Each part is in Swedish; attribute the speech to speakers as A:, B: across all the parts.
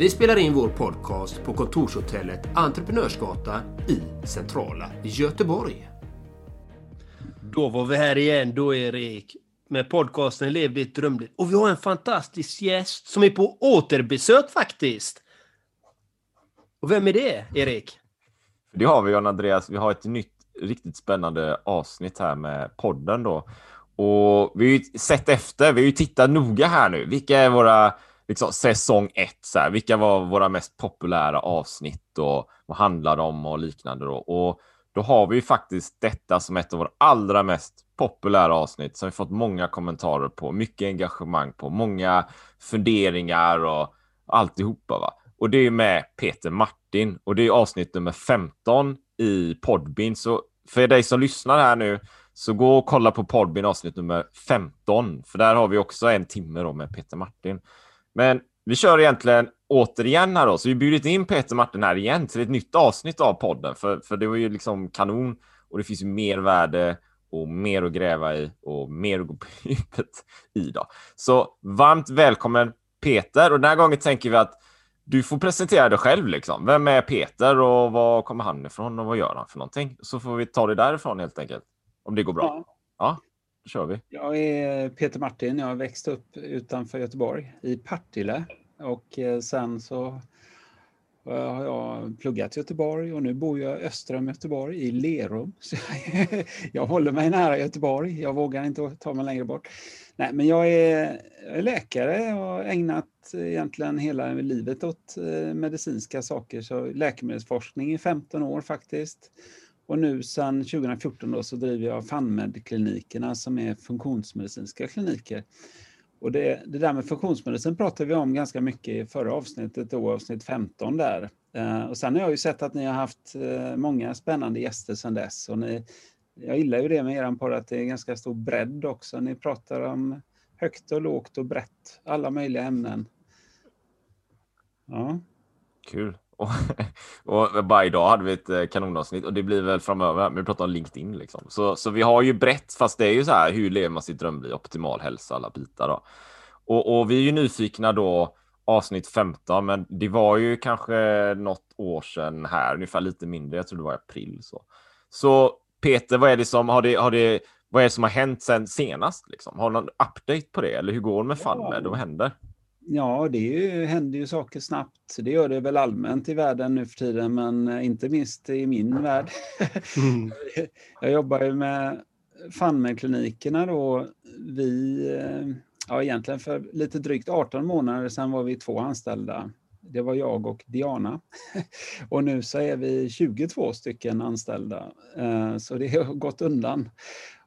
A: Vi spelar in vår podcast på kontorshotellet Entreprenörsgatan i centrala Göteborg. Då var vi här igen då Erik med podcasten Lev ditt drömliv. Och vi har en fantastisk gäst som är på återbesök faktiskt. Och vem är det, Erik?
B: Det har vi, John Andreas. Vi har ett nytt riktigt spännande avsnitt här med podden då. Och vi har ju sett efter, vi har ju tittat noga här nu. Vilka är våra liksom, säsong ett? Så här, vilka var våra mest populära avsnitt och vad handlar de om och liknande då? Och då har vi ju faktiskt detta som ett av våra allra mest populära avsnitt som vi fått många kommentarer på, mycket engagemang på, många funderingar och alltihopa. Va? Och det är med Peter Martin och det är avsnitt nummer 15 i Podbin. Så för dig som lyssnar här nu så gå och kolla på Podbin avsnitt nummer 15, för där har vi också en timme då med Peter Martin. Men vi kör egentligen återigen här då, så vi bjudit in Peter Martin här igen till ett nytt avsnitt av podden, för, för det var ju liksom kanon och det finns ju mer värde och mer att gräva i och mer att gå på djupet i då. Så varmt välkommen Peter och den här gången tänker vi att du får presentera dig själv liksom. Vem är Peter och var kommer han ifrån och vad gör han för någonting? Så får vi ta det därifrån helt enkelt. Om det går bra. Ja, kör vi.
C: Jag är Peter Martin. Jag har växt upp utanför Göteborg i Partille och eh, sen så eh, har jag pluggat i Göteborg och nu bor jag öster om Göteborg i Lerum. Så jag håller mig nära Göteborg. Jag vågar inte ta mig längre bort. Nej, men jag är läkare och har ägnat egentligen hela livet åt eh, medicinska saker. Så läkemedelsforskning i 15 år faktiskt. Och nu sedan 2014 då så driver jag FANMED-klinikerna som är funktionsmedicinska kliniker. Och det, det, där med funktionsmedicin pratade vi om ganska mycket i förra avsnittet, då, avsnitt 15 där. Eh, och sen har jag ju sett att ni har haft eh, många spännande gäster sedan dess. Och ni, jag gillar ju det med er podd att det är ganska stor bredd också. Ni pratar om högt och lågt och brett, alla möjliga ämnen.
B: Ja. Kul. Och, och bara idag hade vi ett eh, kanonavsnitt och det blir väl framöver. Men vi pratar om LinkedIn liksom. Så, så vi har ju brett, fast det är ju så här. Hur lever man sitt drömliv? Optimal hälsa, alla bitar då. Och, och vi är ju nyfikna då avsnitt 15, men det var ju kanske något år sedan här, ungefär lite mindre. Jag tror det var i april så. Så Peter, vad är det som har det? Har det vad är det som har hänt sen senast? Liksom? Har du någon update på det? Eller hur går det med FANMED? Vad händer?
C: Ja, det ju, händer ju saker snabbt. Det gör det väl allmänt i världen nu för tiden, men inte minst i min värld. Mm. Jag jobbar ju med FANMED-klinikerna då. Vi, ja egentligen för lite drygt 18 månader sedan var vi två anställda. Det var jag och Diana. Och nu så är vi 22 stycken anställda. Eh, så det har gått undan.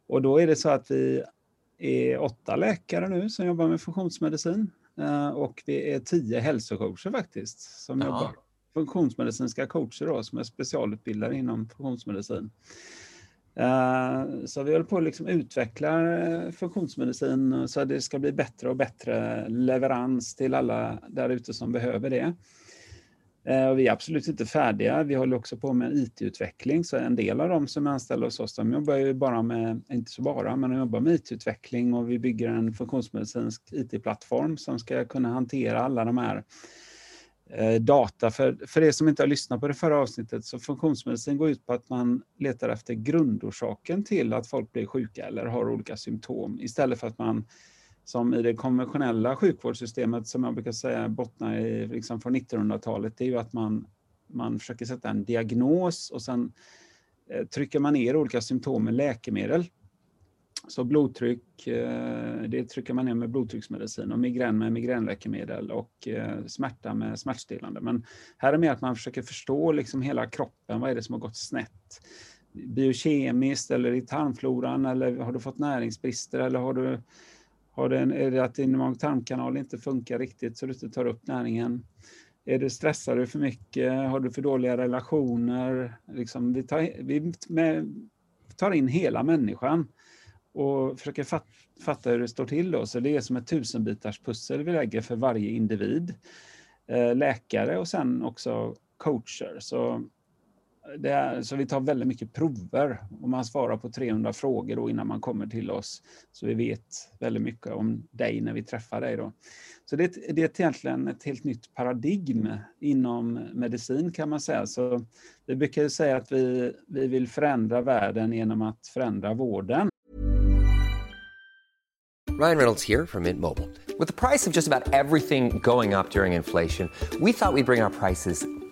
C: Och då är det så att vi är åtta läkare nu som jobbar med funktionsmedicin. Eh, och vi är tio hälsocoacher faktiskt som ja. jobbar. Funktionsmedicinska coacher då, som är specialutbildade inom funktionsmedicin. Eh, så vi håller på att liksom utveckla eh, funktionsmedicin så att det ska bli bättre och bättre leverans till alla där ute som behöver det. Eh, och vi är absolut inte färdiga. Vi håller också på med IT-utveckling, så en del av dem som är anställda hos oss, de jobbar ju bara med, inte så bara, men de jobbar med IT-utveckling och vi bygger en funktionsmedicinsk IT-plattform som ska kunna hantera alla de här eh, data. För, för er som inte har lyssnat på det förra avsnittet, så funktionsmedicin går ut på att man letar efter grundorsaken till att folk blir sjuka eller har olika symptom, istället för att man som i det konventionella sjukvårdssystemet som jag brukar säga bottnar i liksom från 1900-talet, det är ju att man, man försöker sätta en diagnos och sen eh, trycker man ner olika symptom med läkemedel. Så blodtryck, eh, det trycker man ner med blodtrycksmedicin och migrän med migränläkemedel och eh, smärta med smärtstillande. Men här är mer att man försöker förstå liksom hela kroppen, vad är det som har gått snett? Biokemiskt eller i tarmfloran eller har du fått näringsbrister eller har du har det en, är det att din mag-tarmkanal inte funkar riktigt så du inte tar upp näringen? är du stressar du för mycket? Har du för dåliga relationer? Liksom, vi, tar, vi med, tar in hela människan och försöker fat, fatta hur det står till. Då. Så det är som ett tusenbitars pussel vi lägger för varje individ. Eh, läkare och sen också coacher. Så, är, så vi tar väldigt mycket prover och man svarar på 300 frågor då innan man kommer till oss. Så vi vet väldigt mycket om dig när vi träffar dig. Då. Så det, det är egentligen ett helt nytt paradigm inom medicin kan man säga. Så vi brukar säga att vi, vi vill förändra världen genom att förändra vården.
D: Ryan Reynolds här från Mint Mobile. Med priset på nästan allt som går upp under inflationen, trodde vi att vi skulle bring våra priser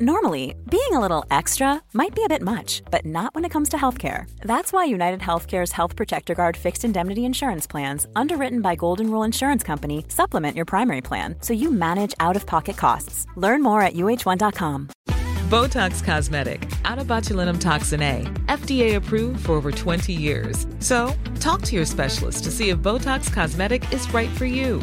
E: Normally, being a little extra might be a bit much, but not when it comes to healthcare. That's why United Healthcare's Health Protector Guard fixed indemnity insurance plans, underwritten by Golden Rule Insurance Company, supplement your primary plan so you manage out of pocket costs. Learn more at uh1.com.
F: Botox Cosmetic, out of botulinum toxin A, FDA approved for over 20 years. So, talk to your specialist to see if Botox Cosmetic is right for you.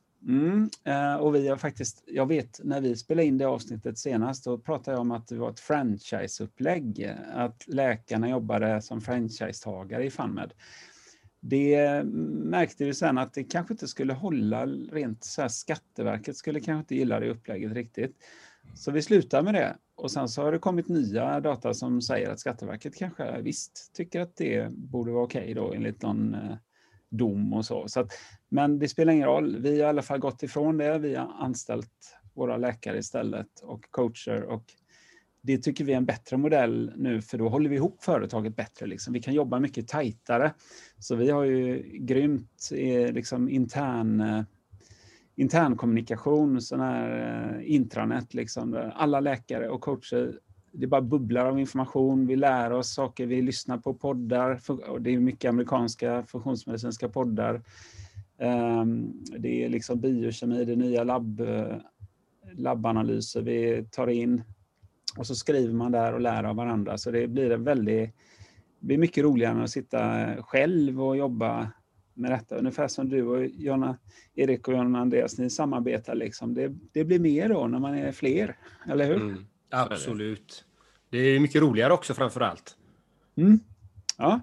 C: mm, eh, och vi har faktiskt, jag vet när vi spelade in det avsnittet senast, då pratade jag om att det var ett franchiseupplägg, eh, att läkarna jobbade som franchisetagare i FunMed. Det mm, märkte vi sen att det kanske inte skulle hålla rent så här, Skatteverket skulle kanske inte gilla det upplägget riktigt. Så vi slutar med det. Och sen så har det kommit nya data som säger att Skatteverket kanske visst tycker att det borde vara okej okay då enligt någon eh, dom och så. så att, men det spelar ingen roll. Vi har i alla fall gått ifrån det. Vi har anställt våra läkare istället och coacher och det tycker vi är en bättre modell nu för då håller vi ihop företaget bättre. Liksom. Vi kan jobba mycket tajtare. Så vi har ju grymt eh, liksom, intern, eh, intern kommunikation, sån här eh, intranät. Liksom, alla läkare och coacher det bara bubblar av information. Vi lär oss saker, vi lyssnar på poddar. Det är mycket amerikanska funktionsmedicinska poddar. Ehm, det är liksom biokemi, det är nya labb, labbanalyser vi tar in. Och så skriver man där och lär av varandra. Så det blir en väldigt, det blir mycket roligare än att sitta själv och jobba med detta. Ungefär som du och Jonna, Erik och Jonna Andreas, ni samarbetar liksom. Det, det blir mer då när man är fler, eller hur? Mm,
A: absolut. Det är mycket roligare också framför allt.
C: Mm. Ja,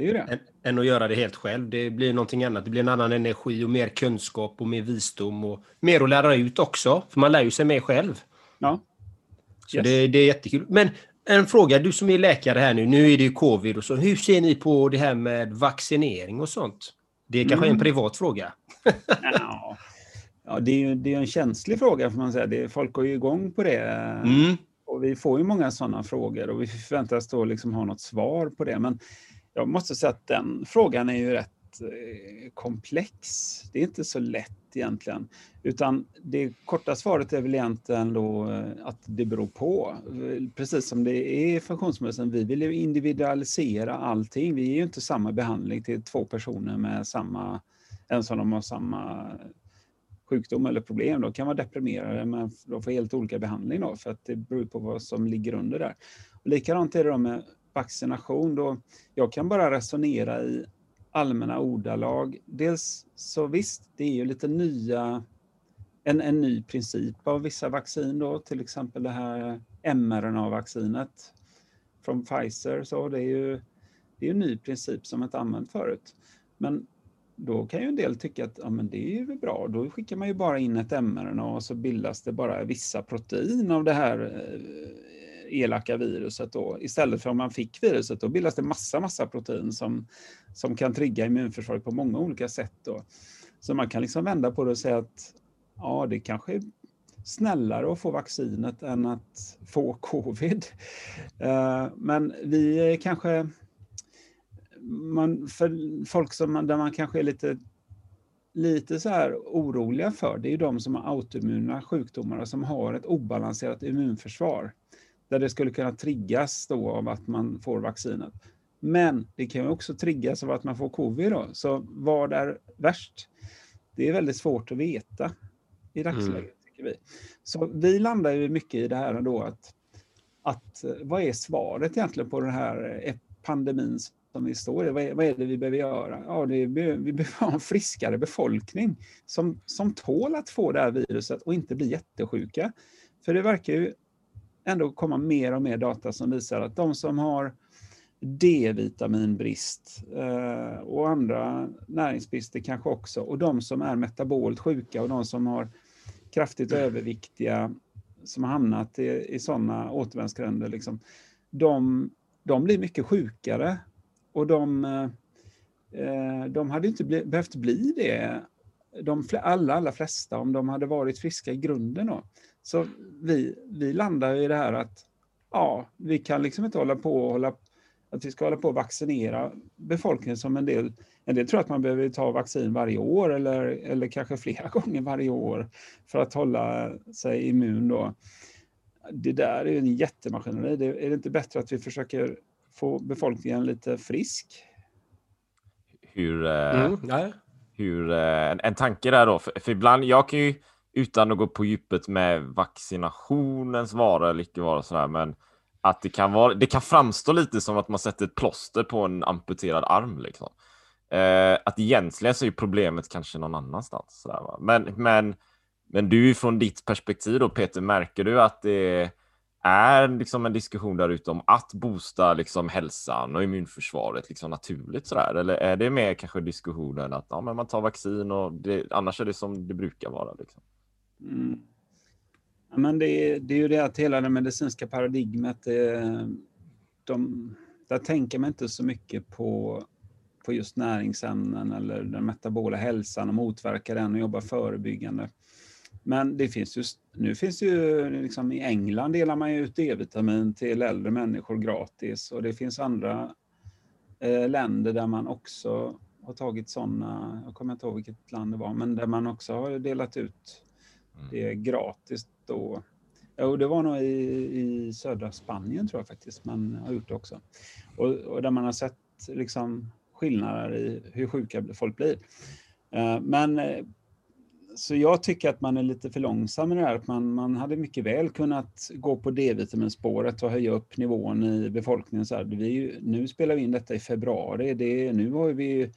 C: det är ju det.
A: Än, än, att göra det helt själv. Det blir någonting annat. Det blir en annan energi och mer kunskap och mer visdom och mer att lära ut också. För man lär ju sig mer själv.
C: Ja.
A: Så yes. det, det, är jättekul. Men en fråga, du som är läkare här nu, nu är det ju covid och så. Hur ser ni på det här med vaccinering och sånt? Det är kanske mm. en privat fråga?
C: ja. ja, det är ju det är en känslig fråga får man säga. Det, folk går ju igång på det.
A: Mm.
C: Och vi får ju många sådana frågor och vi förväntar oss då liksom ha något svar på det. Men jag måste säga att den frågan är ju rätt eh, komplex. Det är inte så lätt egentligen. Utan det korta svaret är väl egentligen då eh, att det beror på. Eh, precis som det är i funktionsmedicin, vi vill ju individualisera allting. Vi ger ju inte samma behandling till två personer med samma, ens om de har samma sjukdom eller problem. De kan vara deprimerade men de får helt olika behandling då, för att det beror på vad som ligger under där. Och likadant är det då med vaccination. Då jag kan bara resonera i allmänna ordalag. Dels så visst, det är ju lite nya, en, en ny princip av vissa vaccin då, till exempel det här mRNA-vaccinet från Pfizer. Så det är ju det är en ny princip som inte använt förut. Men då kan ju en del tycka att ja, men det är ju bra, då skickar man ju bara in ett mRNA och så bildas det bara vissa protein av det här eh, elaka viruset då. Istället för om man fick viruset, då bildas det massa, massa protein som, som kan trigga immunförsvaret på många olika sätt. Då. Så man kan liksom vända på det och säga att ja, det kanske är snällare att få vaccinet än att få covid. Eh, men vi är kanske... Man, för folk som, där man kanske är lite, lite så här oroliga för, det är ju de som har autoimmuna sjukdomar och som har ett obalanserat immunförsvar. Där det skulle kunna triggas då av att man får vaccinet. Men det kan ju också triggas av att man får covid. Då. Så vad är värst? Det är väldigt svårt att veta i dagsläget. Mm. tycker vi. Så vi landar ju mycket i det här då att, att vad är svaret egentligen på den här eh, pandemin som vi står i? Vad är, vad är det vi behöver göra? Ja, det är, vi behöver ha en friskare befolkning som, som tål att få det här viruset och inte bli jättesjuka. För det verkar ju ändå komma mer och mer data som visar att de som har D-vitaminbrist eh, och andra näringsbrister kanske också. Och de som är metabolt sjuka och de som har kraftigt överviktiga som har hamnat i, i sådana återvändsgränder, liksom, de, de blir mycket sjukare. Och de, eh, de hade inte behövt bli det, de alla, allra flesta, om de hade varit friska i grunden. Då. Så vi, vi landar i det här att ja, vi kan liksom inte hålla på och hålla att vi ska hålla på och vaccinera befolkningen som en del. En del tror att man behöver ta vaccin varje år eller, eller kanske flera gånger varje år för att hålla sig immun. Då. Det där är en jättemaskineri. Det, är det inte bättre att vi försöker få befolkningen lite frisk?
B: Hur, eh, mm, hur eh, en, en tanke där då, för, för ibland, jag kan ju utan att gå på djupet med vaccinationens vara eller icke vara sådär, men att det kan, vara, det kan framstå lite som att man sätter ett plåster på en amputerad arm. Liksom. Eh, att egentligen så är problemet kanske någon annanstans. Sådär, men, men, men du från ditt perspektiv då Peter, märker du att det är liksom en diskussion där ute om att boosta liksom hälsan och immunförsvaret liksom naturligt sådär? Eller är det mer kanske diskussionen att ja, men man tar vaccin och det, annars är det som det brukar vara? Liksom?
C: Mm. Men det, är, det är ju det att hela det medicinska paradigmet, det, de, där tänker man inte så mycket på, på just näringsämnen eller den metabola hälsan och motverkar den och jobbar förebyggande. Men det finns just, nu finns det ju, liksom i England delar man ju ut D-vitamin till äldre människor gratis och det finns andra eh, länder där man också har tagit sådana, jag kommer inte ihåg vilket land det var, men där man också har delat ut mm. det gratis då. Jo, det var nog i, i södra Spanien tror jag faktiskt man har gjort det också. Och, och där man har sett liksom skillnader i hur sjuka folk blir. Uh, men uh, så jag tycker att man är lite för långsam med det här. Man, man hade mycket väl kunnat gå på D-vitaminspåret och höja upp nivån i befolkningen. Så här, vi, nu spelar vi in detta i februari. Det, nu har vi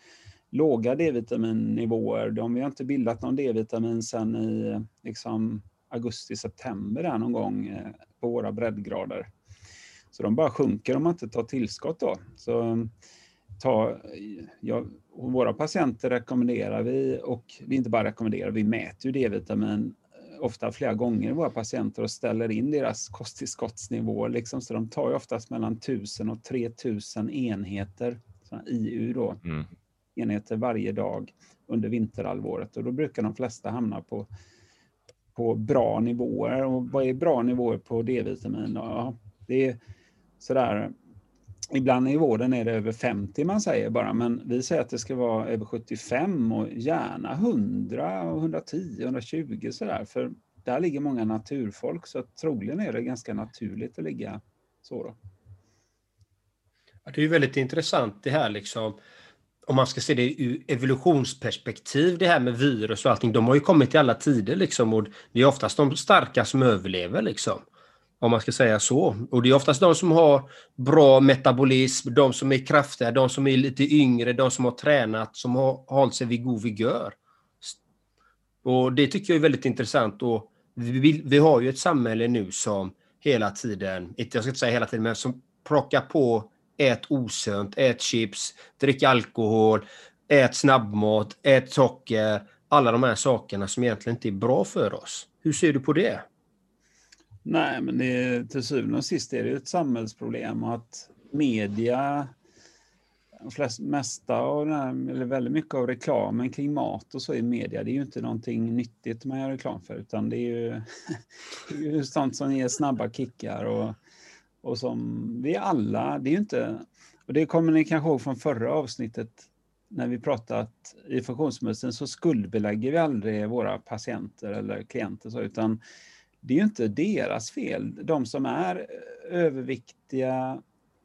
C: låga D-vitaminnivåer. De, vi har inte bildat någon D-vitamin sedan i liksom, augusti-september någon gång eh, på våra breddgrader. Så de bara sjunker om man inte tar tillskott då. Så ta, ja, våra patienter rekommenderar vi, och vi inte bara rekommenderar, vi mäter ju D-vitamin eh, ofta flera gånger våra patienter och ställer in deras kosttillskottsnivåer. Liksom, så de tar ju oftast mellan 1000 och 3000 enheter, IU då, mm. enheter varje dag under vinterhalvåret. Och då brukar de flesta hamna på på bra nivåer. Och vad är bra nivåer på D-vitamin? Ja, det är sådär, ibland i vården är det över 50 man säger bara, men vi säger att det ska vara över 75 och gärna 100, 110, 120 sådär. För där ligger många naturfolk, så troligen är det ganska naturligt att ligga så. Då.
A: det är ju väldigt intressant det här liksom om man ska se det ur evolutionsperspektiv, det här med virus och allting, de har ju kommit i alla tider liksom och det är oftast de starka som överlever liksom. Om man ska säga så. Och det är oftast de som har bra metabolism, de som är kraftiga, de som är lite yngre, de som har tränat, som har hållit sig vid god vigör. Och det tycker jag är väldigt intressant och vi, vi har ju ett samhälle nu som hela tiden, jag ska inte säga hela tiden, men som plockar på ät osunt, ät chips, drick alkohol, ät snabbmat, ät socker. Alla de här sakerna som egentligen inte är bra för oss. Hur ser du på det?
C: Nej, men det, till syvende och sist är det ett samhällsproblem att media flest, mesta av den här, eller väldigt mycket av reklamen kring mat och så i media, det är ju inte någonting nyttigt man gör reklam för, utan det är ju, det är ju sånt som ger snabba kickar och, och som vi alla, det är ju inte, och det kommer ni kanske ihåg från förra avsnittet när vi pratat i funktionsmedicin så skuldbelägger vi aldrig våra patienter eller klienter så, utan det är ju inte deras fel. De som är eh, överviktiga,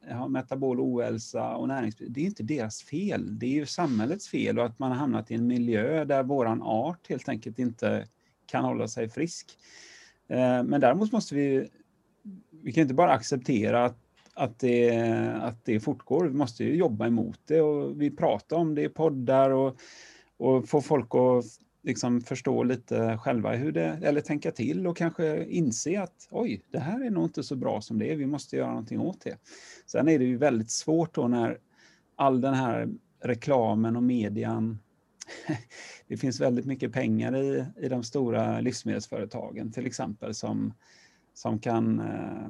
C: har metabol ohälsa och näringsbrist, det är inte deras fel. Det är ju samhällets fel och att man har hamnat i en miljö där våran art helt enkelt inte kan hålla sig frisk. Eh, men däremot måste vi, vi kan inte bara acceptera att, att, det, att det fortgår. Vi måste ju jobba emot det och vi pratar om det i poddar och, och få folk att liksom förstå lite själva hur det, eller tänka till och kanske inse att oj, det här är nog inte så bra som det är, vi måste göra någonting åt det. Sen är det ju väldigt svårt då när all den här reklamen och median det finns väldigt mycket pengar i, i de stora livsmedelsföretagen till exempel som, som kan eh,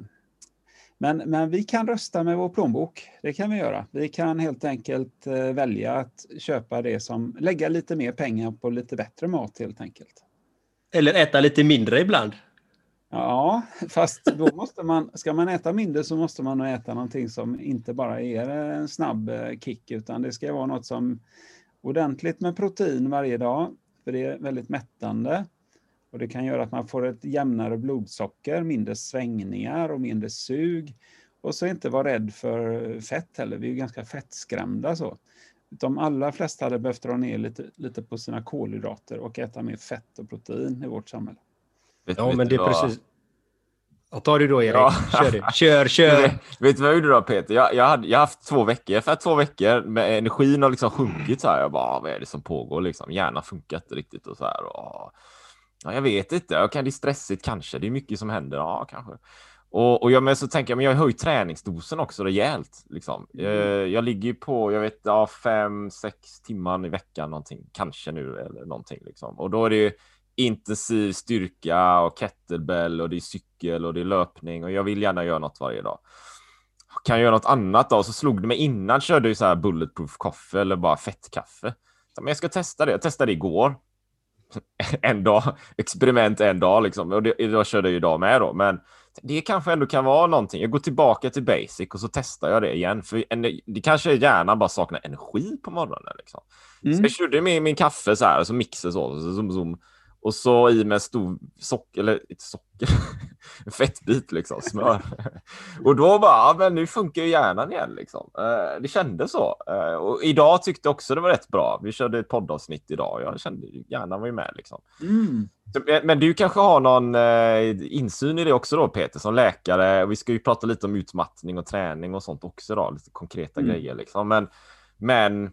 C: men, men vi kan rösta med vår plånbok. Det kan vi göra. Vi kan helt enkelt eh, välja att köpa det som, lägga lite mer pengar på lite bättre mat helt enkelt.
A: Eller äta lite mindre ibland.
C: Ja, fast då måste man, ska man äta mindre så måste man nog äta någonting som inte bara ger en snabb eh, kick, utan det ska vara något som ordentligt med protein varje dag, för det är väldigt mättande. Och det kan göra att man får ett jämnare blodsocker, mindre svängningar och mindre sug. Och så inte vara rädd för fett heller, vi är ganska fettskrämda så. De allra flesta hade behövt dra ner lite, lite på sina kolhydrater och äta mer fett och protein i vårt samhälle.
A: Ja, men det är precis. Ja, ta det då Erik. Ja. Kör, det. kör, kör.
B: Vet, vet du vad jag gjorde då Peter? Jag, jag, hade, jag har haft två veckor. Efter två veckor med energin har liksom sjunkit så här. Jag bara, vad är det som pågår liksom? Hjärnan funkar inte riktigt och så här. Och, Ja, jag vet inte. Jag kan det är stressigt kanske. Det är mycket som händer. Ja, kanske. Och, och jag, men så tänker jag, men jag har höjt träningsdosen också rejält. Liksom. Mm. Jag, jag ligger på, jag vet, ja, fem, sex timmar i veckan någonting, kanske nu eller någonting. Liksom. Och då är det intensiv styrka och kettlebell och det är cykel och det är löpning och jag vill gärna göra något varje dag. Kan jag göra något annat då? Så slog det mig innan körde jag så här bulletproof kaffe eller bara fettkaffe. Men jag ska testa det. Jag testade igår en dag, experiment en dag liksom. Och det, jag körde ju idag med då, men det kanske ändå kan vara någonting. Jag går tillbaka till basic och så testar jag det igen. För en, det kanske är hjärnan bara saknar energi på morgonen. Liksom. Mm. Så jag körde med min kaffe så här, så mixer så, så zoom, zoom. Och så i med stor socker, eller inte socker, en fettbit liksom, smör. och då bara, ja, men nu funkar ju hjärnan igen liksom. Eh, det kändes så. Eh, och idag tyckte jag också det var rätt bra. Vi körde ett poddavsnitt idag. Jag kände hjärnan var ju med liksom. Mm. Eh, men du kanske har någon insyn i det också då Peter, som läkare. Vi ska ju prata lite om utmattning och träning och sånt också då, lite konkreta mm. grejer liksom. Men, men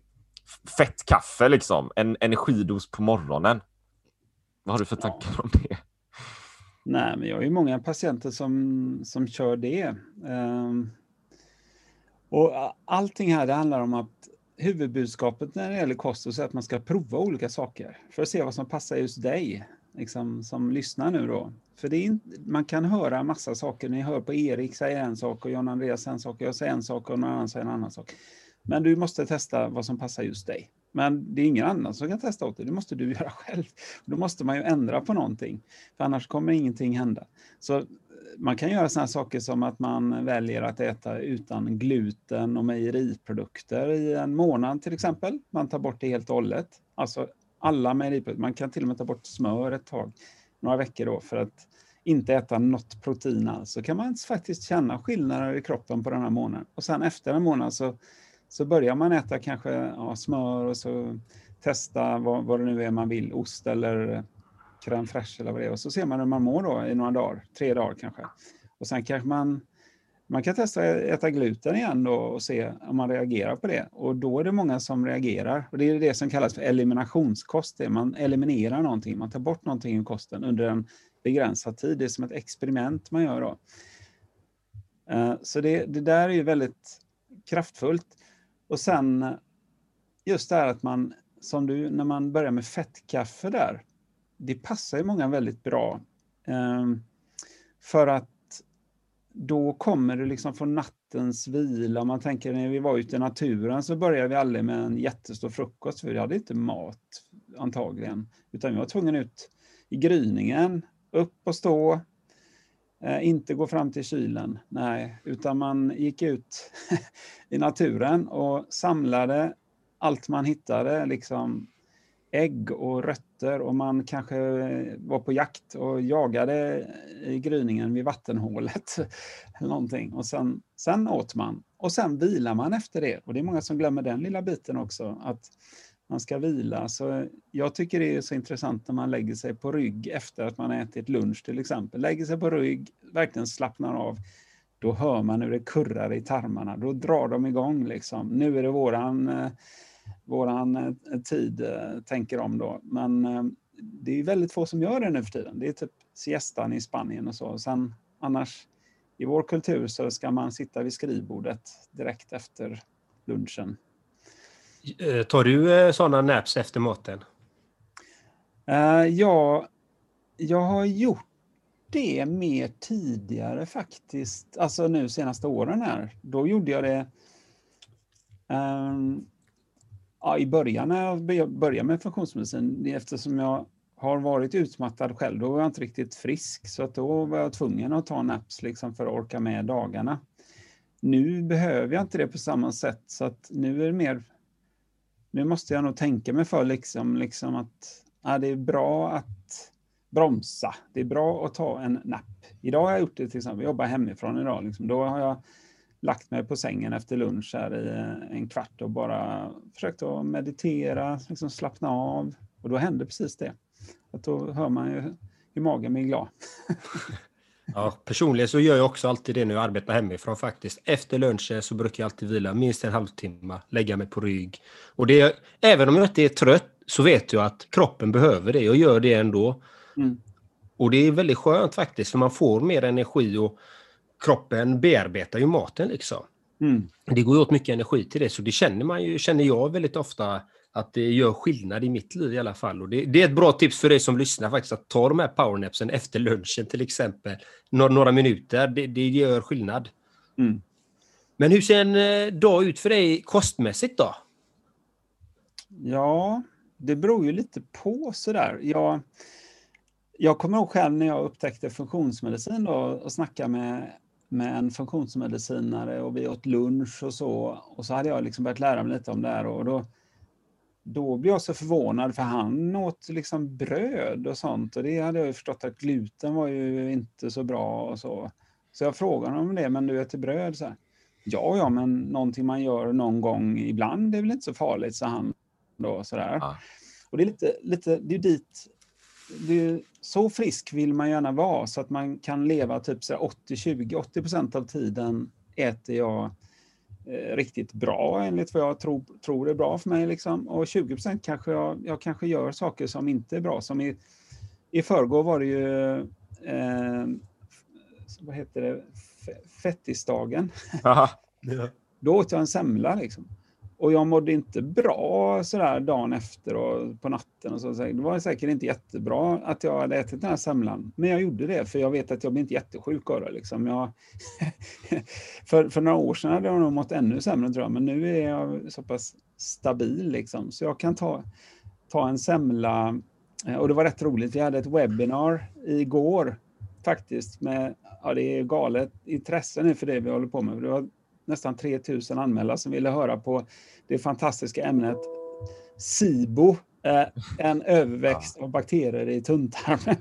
B: fett kaffe liksom, en energidos på morgonen. Vad har du för tankar om det?
C: Nej, men jag har ju många patienter som, som kör det. Um, och allting här det handlar om att huvudbudskapet när det gäller kost är att man ska prova olika saker för att se vad som passar just dig liksom, som lyssnar nu då. För det är, man kan höra massa saker. Ni hör på Erik säger en sak och John Andreas en sak och jag säger en sak och någon annan säger en annan sak. Men du måste testa vad som passar just dig. Men det är ingen annan som kan testa åt dig, det måste du göra själv. Då måste man ju ändra på någonting, för annars kommer ingenting hända. Så eh, man kan göra sådana saker som att man väljer att äta utan gluten och mejeriprodukter i en månad till exempel. Man tar bort det helt och hållet. Alltså alla mejeriprodukter. Man kan till och med ta bort smör ett tag, några veckor då, för att inte äta något protein alls. Så kan man faktiskt känna skillnader i kroppen på den här månaden. Och sen efter en månad så så börjar man äta kanske ja, smör och så testa vad, vad det nu är man vill, ost eller crème fraîche eller vad det är. Och så ser man hur man mår då i några dagar, tre dagar kanske. Och sen kanske man, man kan testa att äta gluten igen då och se om man reagerar på det. Och då är det många som reagerar. Och det är det som kallas för eliminationskost. Det man eliminerar någonting, man tar bort någonting ur kosten under en begränsad tid. Det är som ett experiment man gör då. Eh, så det, det där är ju väldigt kraftfullt. Och sen just det här att man, som du, när man börjar med fettkaffe där, det passar ju många väldigt bra. Eh, för att då kommer du liksom från nattens vila. Man tänker när vi var ute i naturen så började vi aldrig med en jättestor frukost, för vi hade inte mat antagligen. Utan vi var tvungna ut i gryningen, upp och stå, Eh, inte gå fram till kylen, nej, utan man gick ut i naturen och samlade allt man hittade, liksom ägg och rötter och man kanske var på jakt och jagade i gryningen vid vattenhålet. eller någonting. Och sen, sen åt man och sen vilar man efter det. Och det är många som glömmer den lilla biten också, att man ska vila. Så jag tycker det är så intressant när man lägger sig på rygg efter att man ätit lunch till exempel. Lägger sig på rygg, verkligen slappnar av. Då hör man hur det kurrar i tarmarna. Då drar de igång liksom. Nu är det våran eh, våran eh, tid eh, tänker de. då. Men det är väldigt få som gör det nu för tiden. Det är typ siestan i Spanien och så. Sen annars i vår kultur så ska man sitta vid skrivbordet direkt efter lunchen.
A: Eh, tar du eh, sådana naps efter maten?
C: Eh, ja, jag har gjort det mer tidigare faktiskt. Alltså nu senaste åren här. Då gjorde jag det um, ja, i början när jag började med funktionsmedicin, eftersom jag har varit utmattad själv, då var jag inte riktigt frisk, så att då var jag tvungen att ta naps liksom för att orka med dagarna. Nu behöver jag inte det på samma sätt, så att nu är det mer... Nu måste jag nog tänka mig för liksom, liksom att ja, det är bra att bromsa. Det är bra att ta en napp. Idag har jag gjort det till exempel, jag jobbar hemifrån idag, liksom, då har jag lagt mig på sängen efter lunch här i eh, en kvart och bara försökt att meditera, liksom slappna av. Och då hände precis det. Att då hör man ju hur magen blir glad.
A: Ja, personligen så gör jag också alltid det när jag arbetar hemifrån faktiskt. Efter lunchen så brukar jag alltid vila minst en halvtimme, lägga mig på rygg. Och det, även om jag inte är trött så vet jag att kroppen behöver det och gör det ändå. Mm. Och det är väldigt skönt faktiskt, för man får mer energi och kroppen bearbetar ju maten liksom. Mm. Det går åt mycket energi till det, så det känner man ju, känner jag väldigt ofta att det gör skillnad i mitt liv i alla fall. Och det, det är ett bra tips för dig som lyssnar faktiskt, att ta de här powernapsen efter lunchen till exempel. Några, några minuter, det, det, gör skillnad. Mm. Men hur ser en eh, dag ut för dig kostmässigt då?
C: Ja, det beror ju lite på sådär. Jag, jag kommer ihåg själv när jag upptäckte funktionsmedicin då, och snackade med med en funktionsmedicinare och vi åt lunch och så. Och så hade jag liksom börjat lära mig lite om det här och då, då blev jag så förvånad för han åt liksom bröd och sånt och det hade jag ju förstått att gluten var ju inte så bra och så. Så jag frågade honom om det, men du äter bröd? Så här, ja, ja, men någonting man gör någon gång ibland det är väl inte så farligt, sa han då sådär. Ja. Och det är lite, lite det är dit det, så frisk vill man gärna vara så att man kan leva typ 80-20, 80 procent av tiden äter jag riktigt bra enligt vad jag tror, tror är bra för mig. Liksom. Och 20 procent kanske jag, jag kanske gör saker som inte är bra. Som i, i förrgår var det ju, eh, vad heter det, fettisdagen. Då åt jag en semla liksom. Och jag mådde inte bra sådär dagen efter och på natten. Och så. Det var säkert inte jättebra att jag hade ätit den här semlan. Men jag gjorde det för jag vet att jag blir inte jättesjuk av det. Liksom. Jag för, för några år sedan hade jag nog mått ännu sämre tror jag. Men nu är jag så pass stabil liksom. Så jag kan ta, ta en semla. Eh, och det var rätt roligt. Vi hade ett webbinar igår faktiskt med, ja det är galet intresse nu för det vi håller på med. Det var nästan 3000 anmälda som ville höra på det fantastiska ämnet SIBO, eh, en överväxt av bakterier i tunntarmen.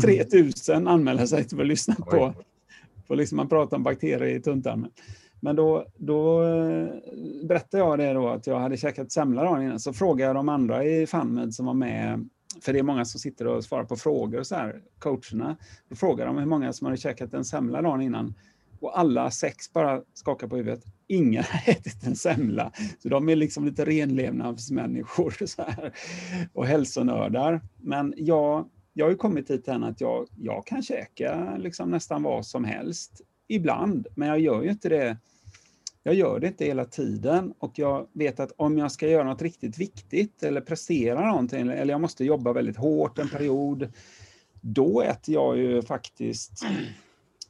C: 3000 anmälde sig till att lyssna på, på liksom man pratar om bakterier i tunntarmen. Men då, då eh, berättade jag det då att jag hade käkat semla dagen innan, så frågade jag de andra i FunMed som var med, för det är många som sitter och svarar på frågor och så här, coacherna. Då frågade de hur många som hade käkat en semla dagen innan. Och alla sex bara skakar på huvudet. Ingen har ätit en semla. Så de är liksom lite renlevnadsmänniskor så här, och hälsonördar. Men jag, jag har ju kommit hit än att jag, jag kan käka liksom nästan vad som helst ibland, men jag gör ju inte det. Jag gör det inte hela tiden och jag vet att om jag ska göra något riktigt viktigt eller prestera någonting eller jag måste jobba väldigt hårt en period, då äter jag ju faktiskt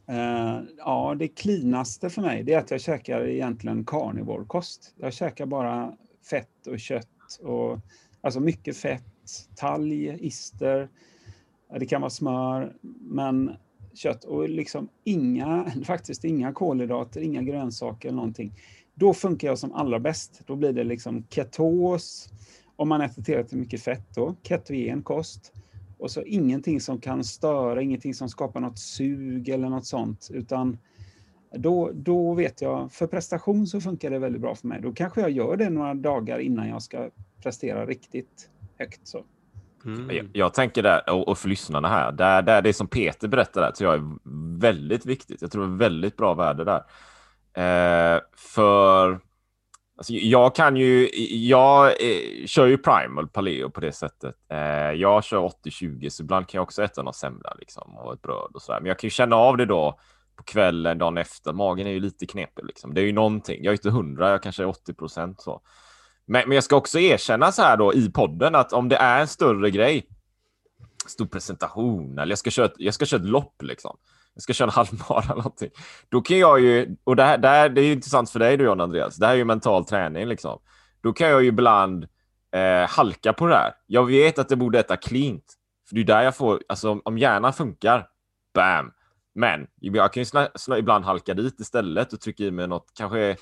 C: Eh, ja, det klinaste för mig det är att jag käkar egentligen carnivorkost. Jag käkar bara fett och kött och alltså mycket fett, talg, ister. Det kan vara smör, men kött och liksom inga, faktiskt inga kolhydrater, inga grönsaker eller någonting. Då funkar jag som allra bäst. Då blir det liksom ketos, om man äter tillräckligt mycket fett då, ketogen kost. Och så ingenting som kan störa, ingenting som skapar något sug eller något sånt, utan då, då vet jag, för prestation så funkar det väldigt bra för mig. Då kanske jag gör det några dagar innan jag ska prestera riktigt högt. Så.
B: Mm. Jag, jag, tänker där, och, och för lyssnarna här, där, där det som Peter berättar där, tror jag är väldigt viktigt. Jag tror det är väldigt bra värde där. Eh, för alltså, jag kan ju, jag eh, kör ju primal paleo på det sättet. Eh, jag kör 80-20, så ibland kan jag också äta någon semla liksom, och ett bröd och sådär. Men jag kan ju känna av det då på kvällen, dagen efter. Magen är ju lite knepig liksom. Det är ju någonting. Jag är inte 100, jag kanske är 80 procent så. Men, men jag ska också erkänna så här då i podden att om det är en större grej, stor presentation eller jag ska köra, jag ska köra ett lopp liksom. Jag ska köra en halvmara eller någonting. Då kan jag ju, och det här, det här det är ju intressant för dig då John Andreas, det här är ju mental träning liksom. Då kan jag ju ibland eh, halka på det här. Jag vet att jag borde äta cleant. För det är där jag får, alltså om hjärnan funkar, bam. Men jag kan ju snä, snä, ibland halka dit istället och trycka i mig något, kanske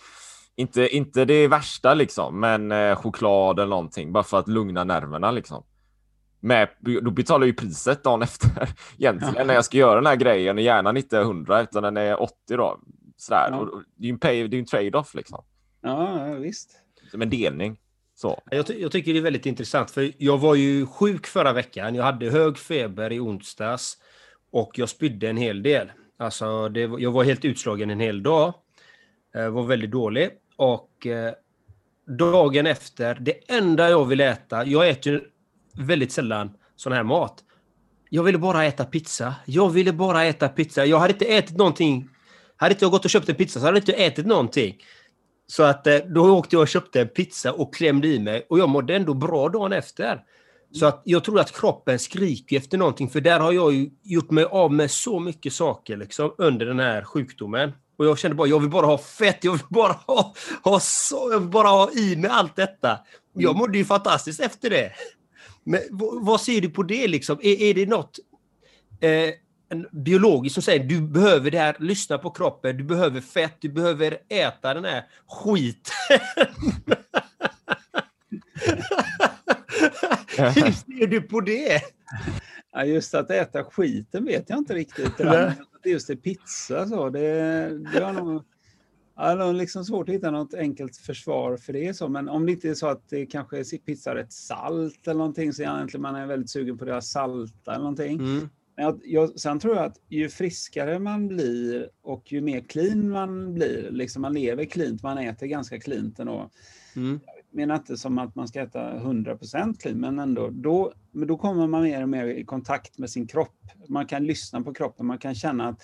B: inte, inte det värsta liksom, men eh, choklad eller någonting bara för att lugna nerverna liksom. Med, då betalar jag ju priset dagen efter egentligen när jag ska göra den här grejen och hjärnan inte är 100 utan den är 80 då. Sådär. Ja. Och det är ju en, pay, det är en trade-off liksom.
C: Ja, visst.
B: Som en delning. Så.
A: Jag, ty jag, tycker det är väldigt intressant för jag var ju sjuk förra veckan. Jag hade hög feber i onsdags och jag spydde en hel del. Alltså, det, jag var helt utslagen en hel dag. Jag eh, var väldigt dålig. Och eh, dagen efter, det enda jag vill äta, jag äter ju väldigt sällan sån här mat. Jag ville bara äta pizza. Jag ville bara äta pizza. Jag hade inte ätit någonting. Hade inte jag gått och köpt en pizza så hade jag inte ätit någonting. Så att eh, då åkte jag och köpte en pizza och klämde i mig och jag mådde ändå bra dagen efter. Så att jag tror att kroppen skriker efter någonting för där har jag ju gjort mig av med så mycket saker liksom under den här sjukdomen. Och jag kände bara, jag vill bara ha fett, jag vill bara ha, ha, så, jag vill bara ha i mig allt detta. Jag mådde ju fantastiskt efter det. Men vad ser du på det liksom? Är, är det något eh, en biologiskt som säger du behöver det här, lyssna på kroppen, du behöver fett, du behöver äta den här skiten. Hur ser du på det?
C: Ja, just att äta skiten vet jag inte riktigt. Just det, pizza så, det, det har nog... Ja, det är liksom svårt att hitta något enkelt försvar för det. Så. Men om det inte är så att det kanske är pizza rätt salt eller någonting så egentligen man är väldigt sugen på det salta eller någonting. Mm. Men jag, jag, sen tror jag att ju friskare man blir och ju mer clean man blir, liksom man lever cleant, man äter ganska cleant ändå. Mm menar inte som att man ska äta 100% clean, men ändå. Då, men då kommer man mer och mer i kontakt med sin kropp. Man kan lyssna på kroppen, man kan känna att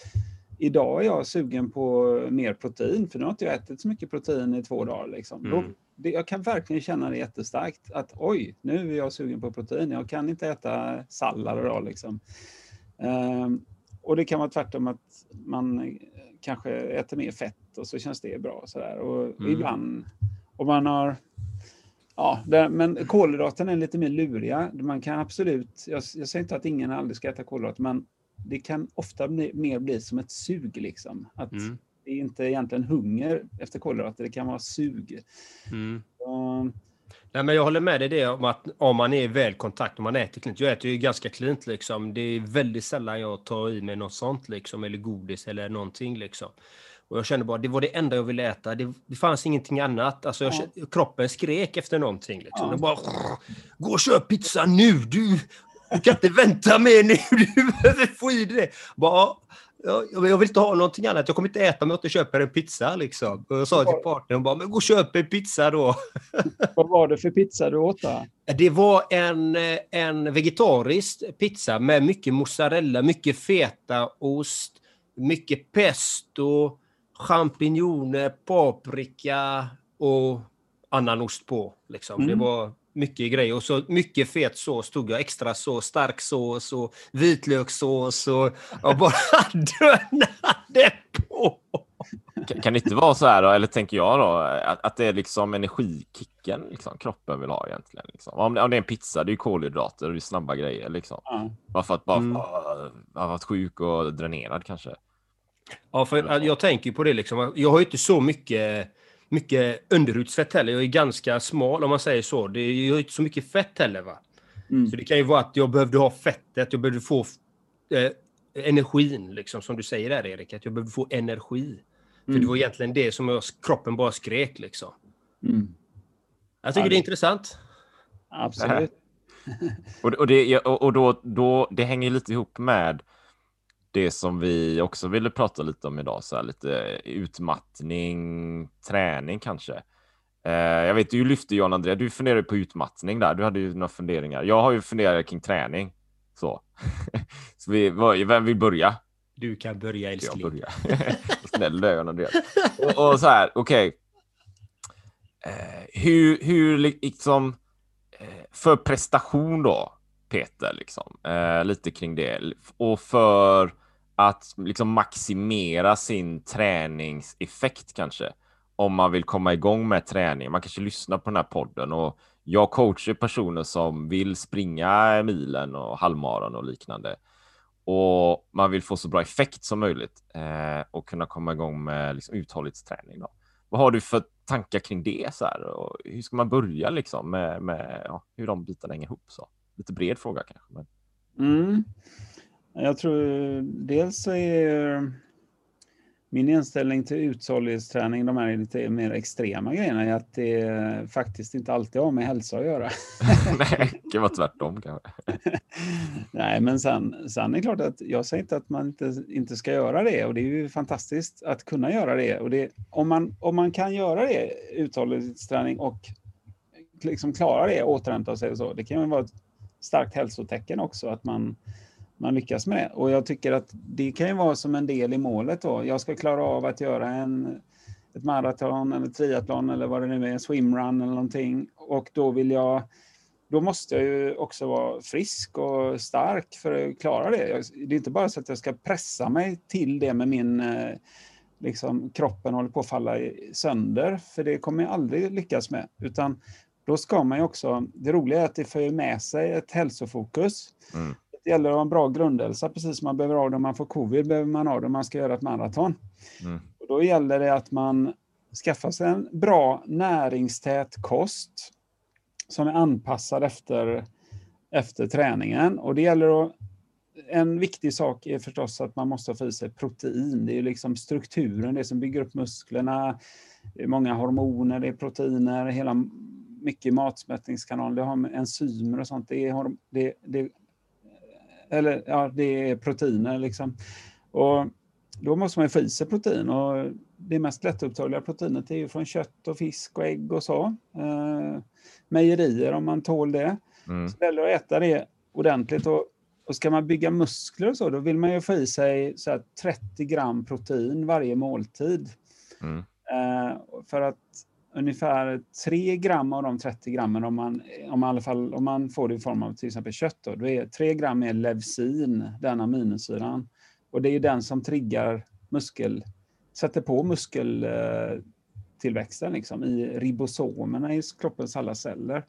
C: idag är jag sugen på mer protein, för nu har inte jag ätit så mycket protein i två dagar. Liksom. Mm. Då, det, jag kan verkligen känna det jättestarkt, att oj, nu är jag sugen på protein, jag kan inte äta sallad idag. Liksom. Um, och det kan vara tvärtom att man kanske äter mer fett och så känns det bra. Sådär. Och mm. ibland, om man har Ja, det, men kolhydraterna är lite mer luriga. Man kan absolut, jag, jag säger inte att ingen aldrig ska äta kolhydrater, men det kan ofta bli, mer bli som ett sug. Liksom. Att mm. Det är inte egentligen hunger efter kolhydrater, det kan vara sug. Mm. Så,
A: Nej, men jag håller med dig det om att om man är i väl kontakt, om man äter klint. Jag äter ju ganska klint liksom. Det är väldigt sällan jag tar i mig något sånt liksom, eller godis eller någonting liksom. Och jag kände bara, det var det enda jag ville äta. Det, det fanns ingenting annat. Alltså jag, ja. Kroppen skrek efter någonting. Liksom. Ja. bara, gå och köp pizza nu! Du, du kan inte vänta mer nu! Du behöver få i dig det! Bara, jag, jag vill inte ha någonting annat. Jag kommer inte äta om jag inte köper en pizza. Liksom. Och jag sa till partnern, bara, men gå och köp en pizza då.
C: Vad var det för pizza du åt då?
A: Det var en, en vegetarisk pizza med mycket mozzarella, mycket feta ost, mycket pesto, champinjoner, paprika och annan ost på. Liksom. Mm. Det var mycket grejer. Och så mycket fet sås tog jag. Extra sås, stark sås och vitlökssås. Och jag bara det på?
B: Kan, kan det inte vara så här då, eller tänker jag då, att, att det är liksom energikicken liksom, kroppen vill ha egentligen. Liksom. Om, det, om det är en pizza, det är ju kolhydrater och det är snabba grejer liksom.
C: Ja.
B: Bara för att bara
A: Mm.
B: mm. ha varit sjuk och dränerad kanske.
A: Ja, för jag tänker på det liksom. Jag har ju inte så mycket, mycket underhudsfett heller. Jag är ganska smal om man säger så. Det är, har inte så mycket fett heller va.
C: Mm.
A: Så det kan ju vara att jag behövde ha fettet, jag behövde få eh, energin liksom som du säger där Erik. Att jag behövde få energi. För det var egentligen det som jag, kroppen bara skrek liksom.
C: Mm.
A: Jag tycker
C: Ja,
A: det är intressant.
C: Absolut.
B: Och, och, det, och och då, då, det hänger lite ihop med det som vi också ville prata lite om idag, så här, lite utmattning, träning kanske. Eh, jag vet, du lyfte John André, du funderade på utmattning där, du hade ju några funderingar. Jag har ju funderat kring träning. Så, så vi, vem vill börja?
A: Du kan börja
B: Jag
A: älskling.
B: börjar. Vad Snäll du är John Andreas. Och, och så här, okej. Eh, hur, hur liksom eh, för prestation då, Peter, liksom, eh, lite kring det och för att liksom maximera sin träningseffekt kanske. Om man vill komma igång med träning. Man kanske lyssnar på den här podden och jag coachar personer som vill springa milen och halvmaran och liknande och man vill få så bra effekt som möjligt eh, och kunna komma igång med liksom, uthållighetsträning. Då. Vad har du för tankar kring det? Så här? Och hur ska man börja liksom, med, med ja, hur de bitarna hänger ihop? Så? Lite bred fråga kanske. Men...
C: Mm. Jag tror dels så är min inställning till uthållighetsträning, de här lite mer extrema grejerna, är att det faktiskt inte alltid har med hälsa att göra.
B: Nej, det kan vara tvärtom kanske.
C: Nej, men sen, sen är det klart att jag säger inte att man inte, inte ska göra det och det är ju fantastiskt att kunna göra det. Och det om, man, om man kan göra det, uthållighetsträning och liksom klara det, återhämta sig och så, det kan ju vara ett starkt hälsotecken också att man, man lyckas med det. Och jag tycker att det kan ju vara som en del i målet då. Jag ska klara av att göra en, ett maraton eller triathlon eller vad det nu är, swimrun eller någonting. Och då vill jag då måste jag ju också vara frisk och stark för att klara det. Det är inte bara så att jag ska pressa mig till det med min eh, liksom, kroppen håller på att falla sönder, för det kommer jag aldrig lyckas med. Utan då ska man ju också, det roliga är att det för med sig ett hälsofokus.
B: Mm.
C: Det gäller att ha en bra grundhälsa, precis som man behöver ha det om man får covid, behöver man ha det om man ska göra ett maraton.
B: Mm.
C: Och då gäller det att man skaffar sig en bra näringstät kost som är anpassad efter, efter träningen. Och det gäller att, en viktig sak är förstås att man måste få i sig protein. Det är ju liksom strukturen, det som bygger upp musklerna. Det är många hormoner, det är proteiner, hela mycket i matsmältningskanalen. Det har med enzymer och sånt. Det är, det, det, eller, ja, det är proteiner liksom. Och då måste man ju få i sig protein. Och det mest lättupptagliga proteinet är ju från kött och fisk och ägg och så. Eh, mejerier om man tål det.
B: Mm.
C: Så gäller att äta det ordentligt. Och, och ska man bygga muskler och så, då vill man ju få i sig så här 30 gram protein varje måltid.
B: Mm.
C: Eh, för att ungefär 3 gram av de 30 grammen, om man, om man, alla fall, om man får det i form av till exempel kött, då, då är 3 gram är levsin, den aminosyran. Och det är den som triggar muskel, sätter på muskeltillväxten liksom, i ribosomerna i kroppens alla celler.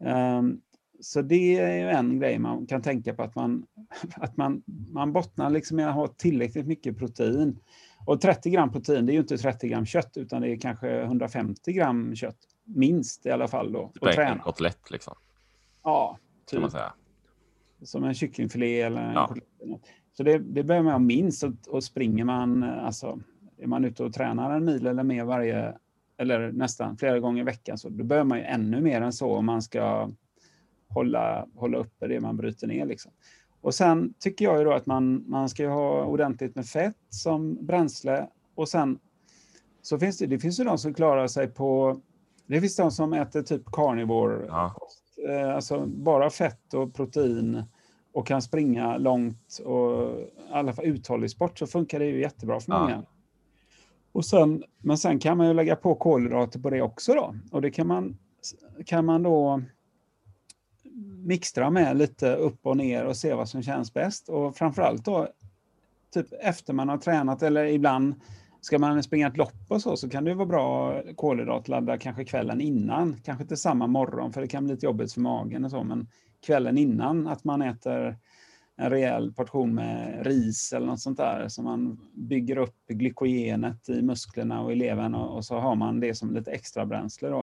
C: Ehm, så det är ju en grej man kan tänka på, att man, att man, man bottnar liksom i att ha tillräckligt mycket protein. Och 30 gram protein, det är ju inte 30 gram kött, utan det är kanske 150 gram kött. Minst i alla fall då. Och
B: Typ en
C: träna.
B: kotlett liksom,
C: Ja,
B: kan man
C: typ.
B: säga.
C: Som en kycklingfilé eller en
B: Ja.
C: kotlett. Så det, det behöver man ha minst. Och, och springer man, alltså, är man ute och tränar en mil eller mer varje, eller nästan flera gånger i veckan, så då behöver man ju ännu mer än så om man ska hålla, hålla uppe det man bryter ner. Liksom. Och sen tycker jag ju då att man, man ska ju ha ordentligt med fett som bränsle. Och sen så finns det, det finns ju de som klarar sig på, det finns de som äter typ carnivore
B: Ja.
C: eh, alltså bara fett och protein och kan springa långt och i alla fall uthållig sport så funkar det ju jättebra för
B: Ja.
C: många. Och sen, men sen kan man ju lägga på kolhydrater på det också då. Och det kan man, kan man då mixtra med lite upp och ner och se vad som känns bäst. Och framförallt då typ efter man har tränat eller ibland ska man springa ett lopp och så, så kan det vara bra att kolhydratladda kanske kvällen innan. Kanske inte samma morgon, för det kan bli lite jobbigt för magen och så, men kvällen innan att man äter en rejäl portion med ris eller något sånt där, så man bygger upp glykogenet i musklerna och i levern och, och så har man det som lite extra bränsle då.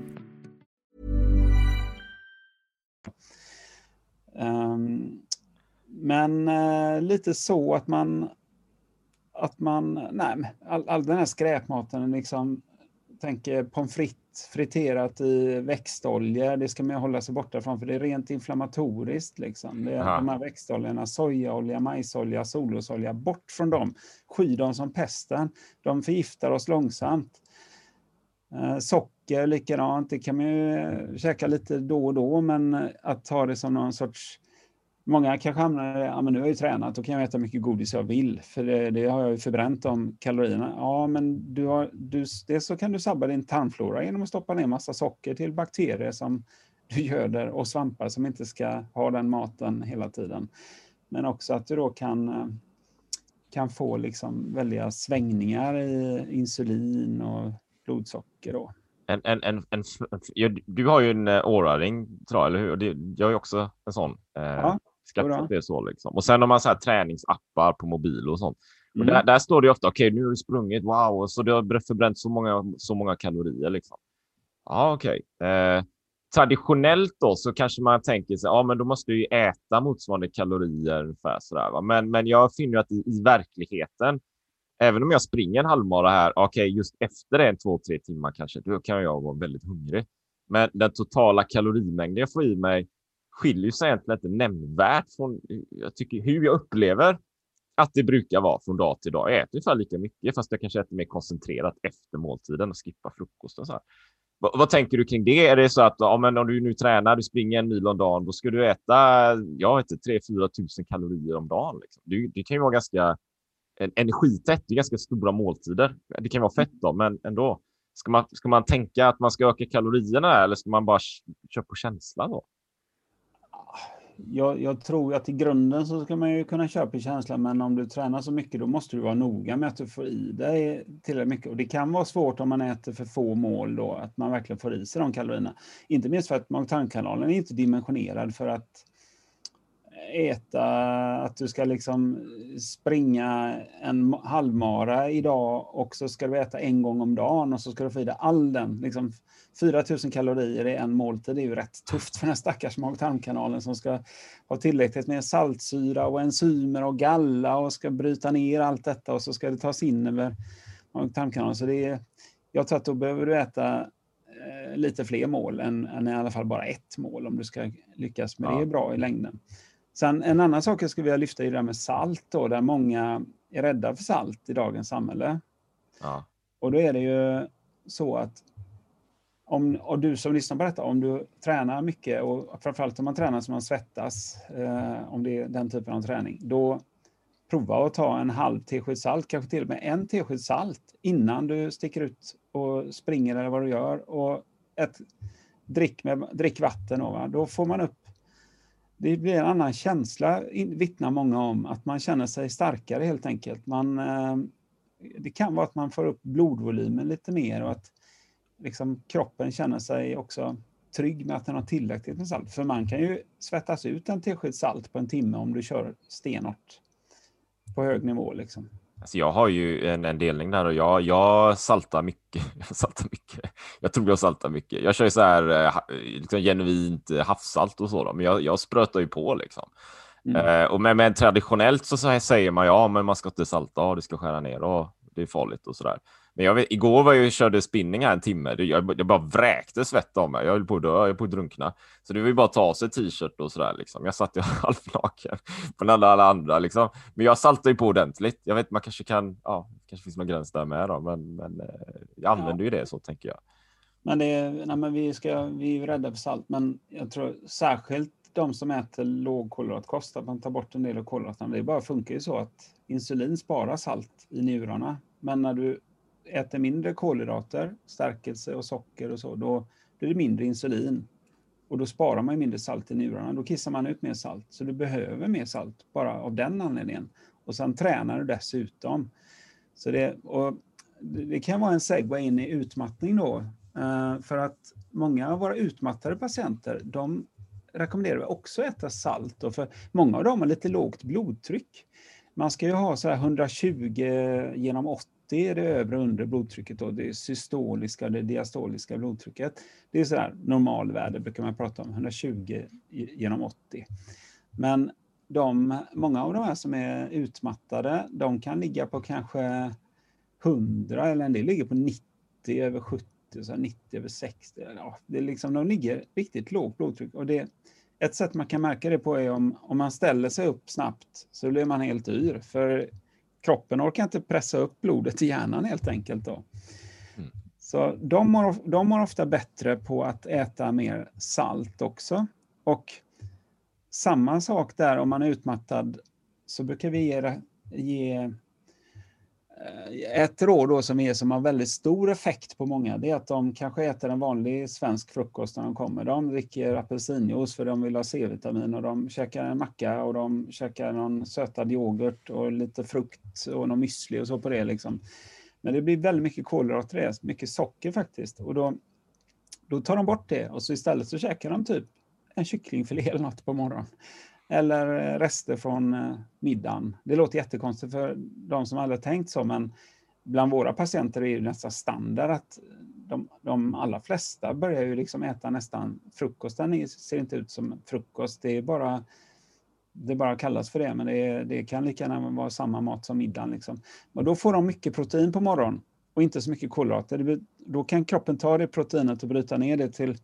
C: men uh, lite så att man, att man, nej, all, all den här skräpmaten, liksom, tänker pommes frites friterat i växtolja, det ska man hålla sig borta från för det är rent inflammatoriskt. Liksom. Det är
B: Aha.
C: de här växtoljorna, sojaolja, majsolja, solrosolja, bort från dem. Sky dem som pesten. De förgiftar oss långsamt. Eh, socker likadant, det kan man ju eh, käka lite då och då, men eh, att ta det som någon sorts... Många kanske hamnar i ja men nu har jag ju tränat, då kan jag äta mycket godis jag vill, för det, det har jag ju förbränt de kalorierna. Ja, men du har, du, dels så kan du sabba din tarmflora genom att stoppa ner massa socker till bakterier som du göder och svampar som inte ska ha den maten hela tiden. Men också att du då kan, eh, kan få liksom väldiga svängningar i insulin och blodsocker. Då.
B: En, en, en, en, du har ju en uh, Oura-ring, tror jag, eller hur? Och det, jag har ju också en sån. Uh,
C: Ja,
B: skaffat det så liksom. Och sen har man så här träningsappar på mobil och sånt. Och
C: Mm.
B: där, där står det ofta, okej, nu har du sprungit, wow, och så du har förbränt så många, så många kalorier liksom. Ja, okej. Eh, traditionellt då så kanske man tänker sig, ja, men då måste du ju äta motsvarande kalorier ungefär sådär. Va? Men, men jag finner ju att i, i verkligheten, även om jag springer en halvmara här, okej, just efter en två, tre timmar kanske, då kan jag vara väldigt hungrig. Men den totala kalorimängden jag får i mig skiljer sig egentligen inte nämnvärt från jag tycker, hur jag upplever att det brukar vara från dag till dag. Jag äter ungefär lika mycket, fast jag kanske äter mer koncentrerat efter måltiden och skippar frukosten. Så här. Vad, vad tänker du kring det? Är det så att ja, men om du nu tränar, du springer en mil om dagen, då ska du äta, jag vet inte, 3-4 tusen kalorier om dagen. Liksom. Det, det kan ju vara ganska en, energitätt, det är ganska stora måltider. Det kan vara fett då, men ändå. Ska man, ska man tänka att man ska öka kalorierna eller ska man bara köra på känsla då?
C: Jag, jag tror att i grunden så ska man ju kunna köpa känslan, men om du tränar så mycket då måste du vara noga med att du får i dig tillräckligt mycket. Och det kan vara svårt om man äter för få mål då, att man verkligen får i sig de kalorierna. Inte minst för att mag-tarmkanalen är inte dimensionerad för att äta, att du ska liksom springa en halvmara idag och så ska du äta en gång om dagen och så ska du få i dig all den. Liksom 4000 kalorier i en måltid är ju rätt tufft för den stackars mag-tarmkanalen som ska ha tillräckligt med saltsyra och enzymer och galla och ska bryta ner allt detta och så ska det tas in över mag-tarmkanalen. Så det är, jag tror att då behöver du äta eh, lite fler mål än, än i alla fall bara ett mål om du ska lyckas med
B: Ja.
C: det bra i längden. Sen en annan sak jag skulle vilja lyfta är det där med salt då, där många är rädda för salt i dagens samhälle.
B: Ja.
C: Och då är det ju så att om, och du som lyssnar på detta, om du tränar mycket och framförallt om man tränar så man svettas, eh, om det är den typen av träning, då prova att ta en halv tesked salt, kanske till och med en tesked salt innan du sticker ut och springer eller vad du gör. Och ett drick, med, drick vatten. Då, va? då får man upp det blir en annan känsla, vittnar många om, att man känner sig starkare helt enkelt. Man, eh, det kan vara att man får upp blodvolymen lite mer och att liksom kroppen känner sig också trygg med att den har tillräckligt med salt. För man kan ju svettas ut en tesked salt på en timme om du kör stenhårt på hög nivå. Liksom.
B: Alltså jag har ju en, en delning där och jag, jag saltar mycket. Jag saltar mycket. Jag tror jag saltar mycket. Jag kör ju så här eh, liksom genuint havssalt och så, då, men jag, jag sprötar ju på liksom. Mm. Eh, och men, men traditionellt så, så säger man ja, men man ska inte salta och du ska skära ner och det är farligt och så där. Men jag vet, igår var jag och körde spinning här en timme. Jag, jag bara vräkte svett av mig. Jag höll på att dö, jag höll på att drunkna. Så det var ju bara att ta av sig t-shirt och sådär. Liksom. Jag satt ju halvnaken på alla, alla andra. Liksom. Men jag saltar ju på ordentligt. Jag vet, man kanske kan, ja, kanske finns någon gräns där med då, men, men eh, jag använder ja. ju det så tänker jag.
C: Men, det, nej, men vi, ska, vi är rädda för salt, men jag tror särskilt de som äter låg kolhydratkost, att man tar bort en del av kolhydraterna. Det bara funkar ju så att insulin sparar salt i njurarna. Men när du äter mindre kolhydrater, stärkelse och socker och så, då blir det mindre insulin. Och då sparar man mindre salt i njurarna. Då kissar man ut mer salt. Så du behöver mer salt bara av den anledningen. Och sen tränar du dessutom. Så det, och det kan vara en segway in i utmattning då. Eh, för att många av våra utmattade patienter, de rekommenderar vi också att äta salt. Då, för många av dem har lite lågt blodtryck. Man ska ju ha så 120 genom 80 är det övre och undre blodtrycket, då, det systoliska och det diastoliska blodtrycket. Det är sådär normalvärde brukar man prata om, 120 genom 80. Men de, många av de här som är utmattade, de kan ligga på kanske 100 eller en del ligger på 90 över 70, så 90 över 60. Ja, det är liksom, de ligger riktigt lågt blodtryck. Och det, ett sätt man kan märka det på är om, om man ställer sig upp snabbt så blir man helt yr. För kroppen orkar inte pressa upp blodet i hjärnan helt enkelt. Då. Mm. Så de mår, de mår ofta bättre på att äta mer salt också. Och samma sak där om man är utmattad så brukar vi ge, ge Eh, ett råd då som, är, som har väldigt stor effekt på många, det är att de kanske äter en vanlig svensk frukost när de kommer. De dricker apelsinjuice för de vill ha C-vitamin och de käkar en macka och de käkar någon sötad yoghurt och lite frukt och någon müsli och så på det. Liksom. Men det blir väldigt mycket kolhydrater i det, mycket socker faktiskt. Och då, då tar de bort det och så istället så käkar de typ en kycklingfilé eller något på morgonen eller eh, rester från eh, middagen. Det låter jättekonstigt för de som aldrig tänkt så, men bland våra patienter är det nästan standard att de, de allra flesta börjar ju liksom äta nästan frukosten ser inte ut som frukost. Det är bara det bara kallas för det, men det, det kan lika gärna vara samma mat som middagen. Liksom. Och då får de mycket protein på morgonen och inte så mycket kolhydrater. Då kan kroppen ta det proteinet och bryta ner det till,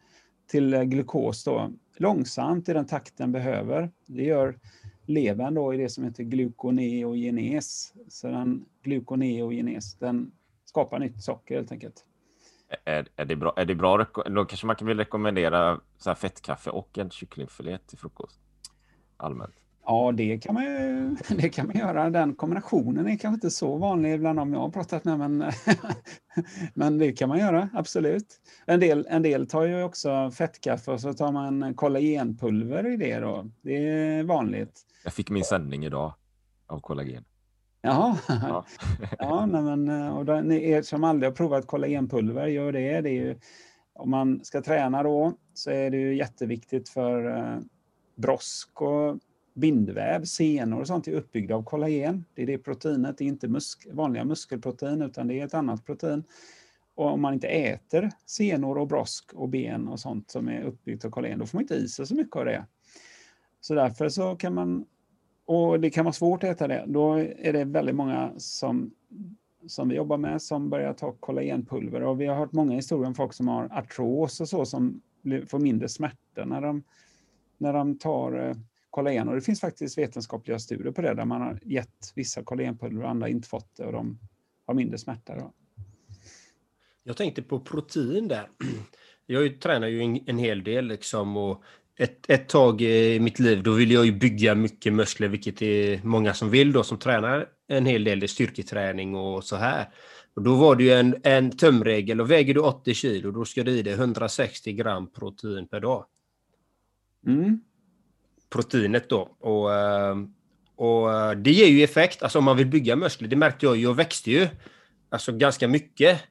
C: till eh, glukos. Då långsamt i den takt den behöver. Det gör levern då i det som heter glukoneogenes. Så den glukoneogenes, den skapar nytt socker helt enkelt.
B: Är, är, det bra? Är det bra? Då kanske man kan vill rekommendera så här fettkaffe och en kycklingfilé till frukost allmänt.
C: Ja, det kan, man ju, det kan man göra. Den kombinationen är kanske inte så vanlig bland dem jag har pratat med, men, men det kan man göra, absolut. En del, en del tar ju också fettkaffe och så tar man kollagenpulver i det. Då. Det är vanligt.
B: Jag fick min sändning idag av kollagen.
C: Jaha. Ja, ja nej, men, och då, ni er som aldrig har provat kollagenpulver, gör det. det är ju, om man ska träna då så är det ju jätteviktigt för eh, brosk och bindväv, senor och sånt är uppbyggda av kollagen. Det är det proteinet, det är inte musk vanliga muskelprotein utan det är ett annat protein. Och om man inte äter senor och brosk och ben och sånt som är uppbyggt av kollagen, då får man inte i sig så mycket av det. Så därför så kan man, och det kan vara svårt att äta det, då är det väldigt många som, som vi jobbar med som börjar ta kollagenpulver. Och vi har hört många historier om folk som har artros och så som får mindre smärta när de, när de tar eh, kollagen. Och det finns faktiskt vetenskapliga studier på det där man har gett vissa kollagenpulver och andra inte fått det och de har mindre smärta. Då.
A: Jag tänkte på protein där. Jag tränar ju en, hel del liksom och ett, ett tag i mitt liv då ville jag ju bygga mycket muskler, vilket är många som vill då som tränar en hel del styrketräning och så här. Och då var det ju en, en tömregel och väger du 80 kilo då ska du i dig 160 gram protein per dag. Mm proteinet då. Och, ehm, och eh, det ger ju effekt, alltså om man vill bygga muskler. Det märkte jag, jag växte ju alltså ganska mycket.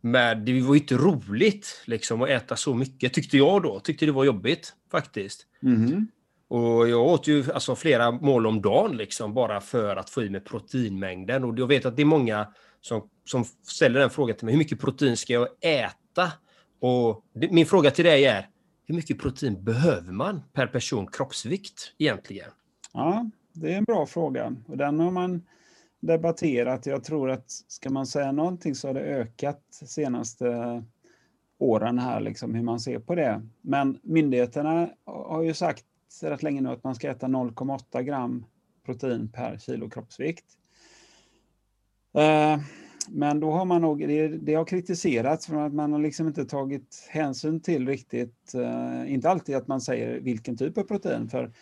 A: Men det var ju inte roligt liksom, att äta så mycket, tyckte jag då. Tyckte det var jobbigt faktiskt.
C: Mhm.
A: Och jag åt ju alltså, flera mål om dagen liksom, bara för att få i mig proteinmängden. Och jag vet att det är många som, som ställer den frågan till mig. Hur mycket protein ska jag äta? Och det, min fråga till dig är, hur mycket protein behöver man per person kroppsvikt egentligen?
C: Ja, det är en bra fråga. Och den har man debatterat. Jag tror att ska man säga någonting så har det ökat de senaste åren här, liksom, hur man ser på det. Men myndigheterna har ju sagt rätt länge nu att man ska äta 0,8 gram protein per kilo kroppsvikt. Eh, men då har man nog, det, det har kritiserats för att man har liksom inte tagit hänsyn till riktigt, eh, inte alltid att man säger vilken typ av protein, för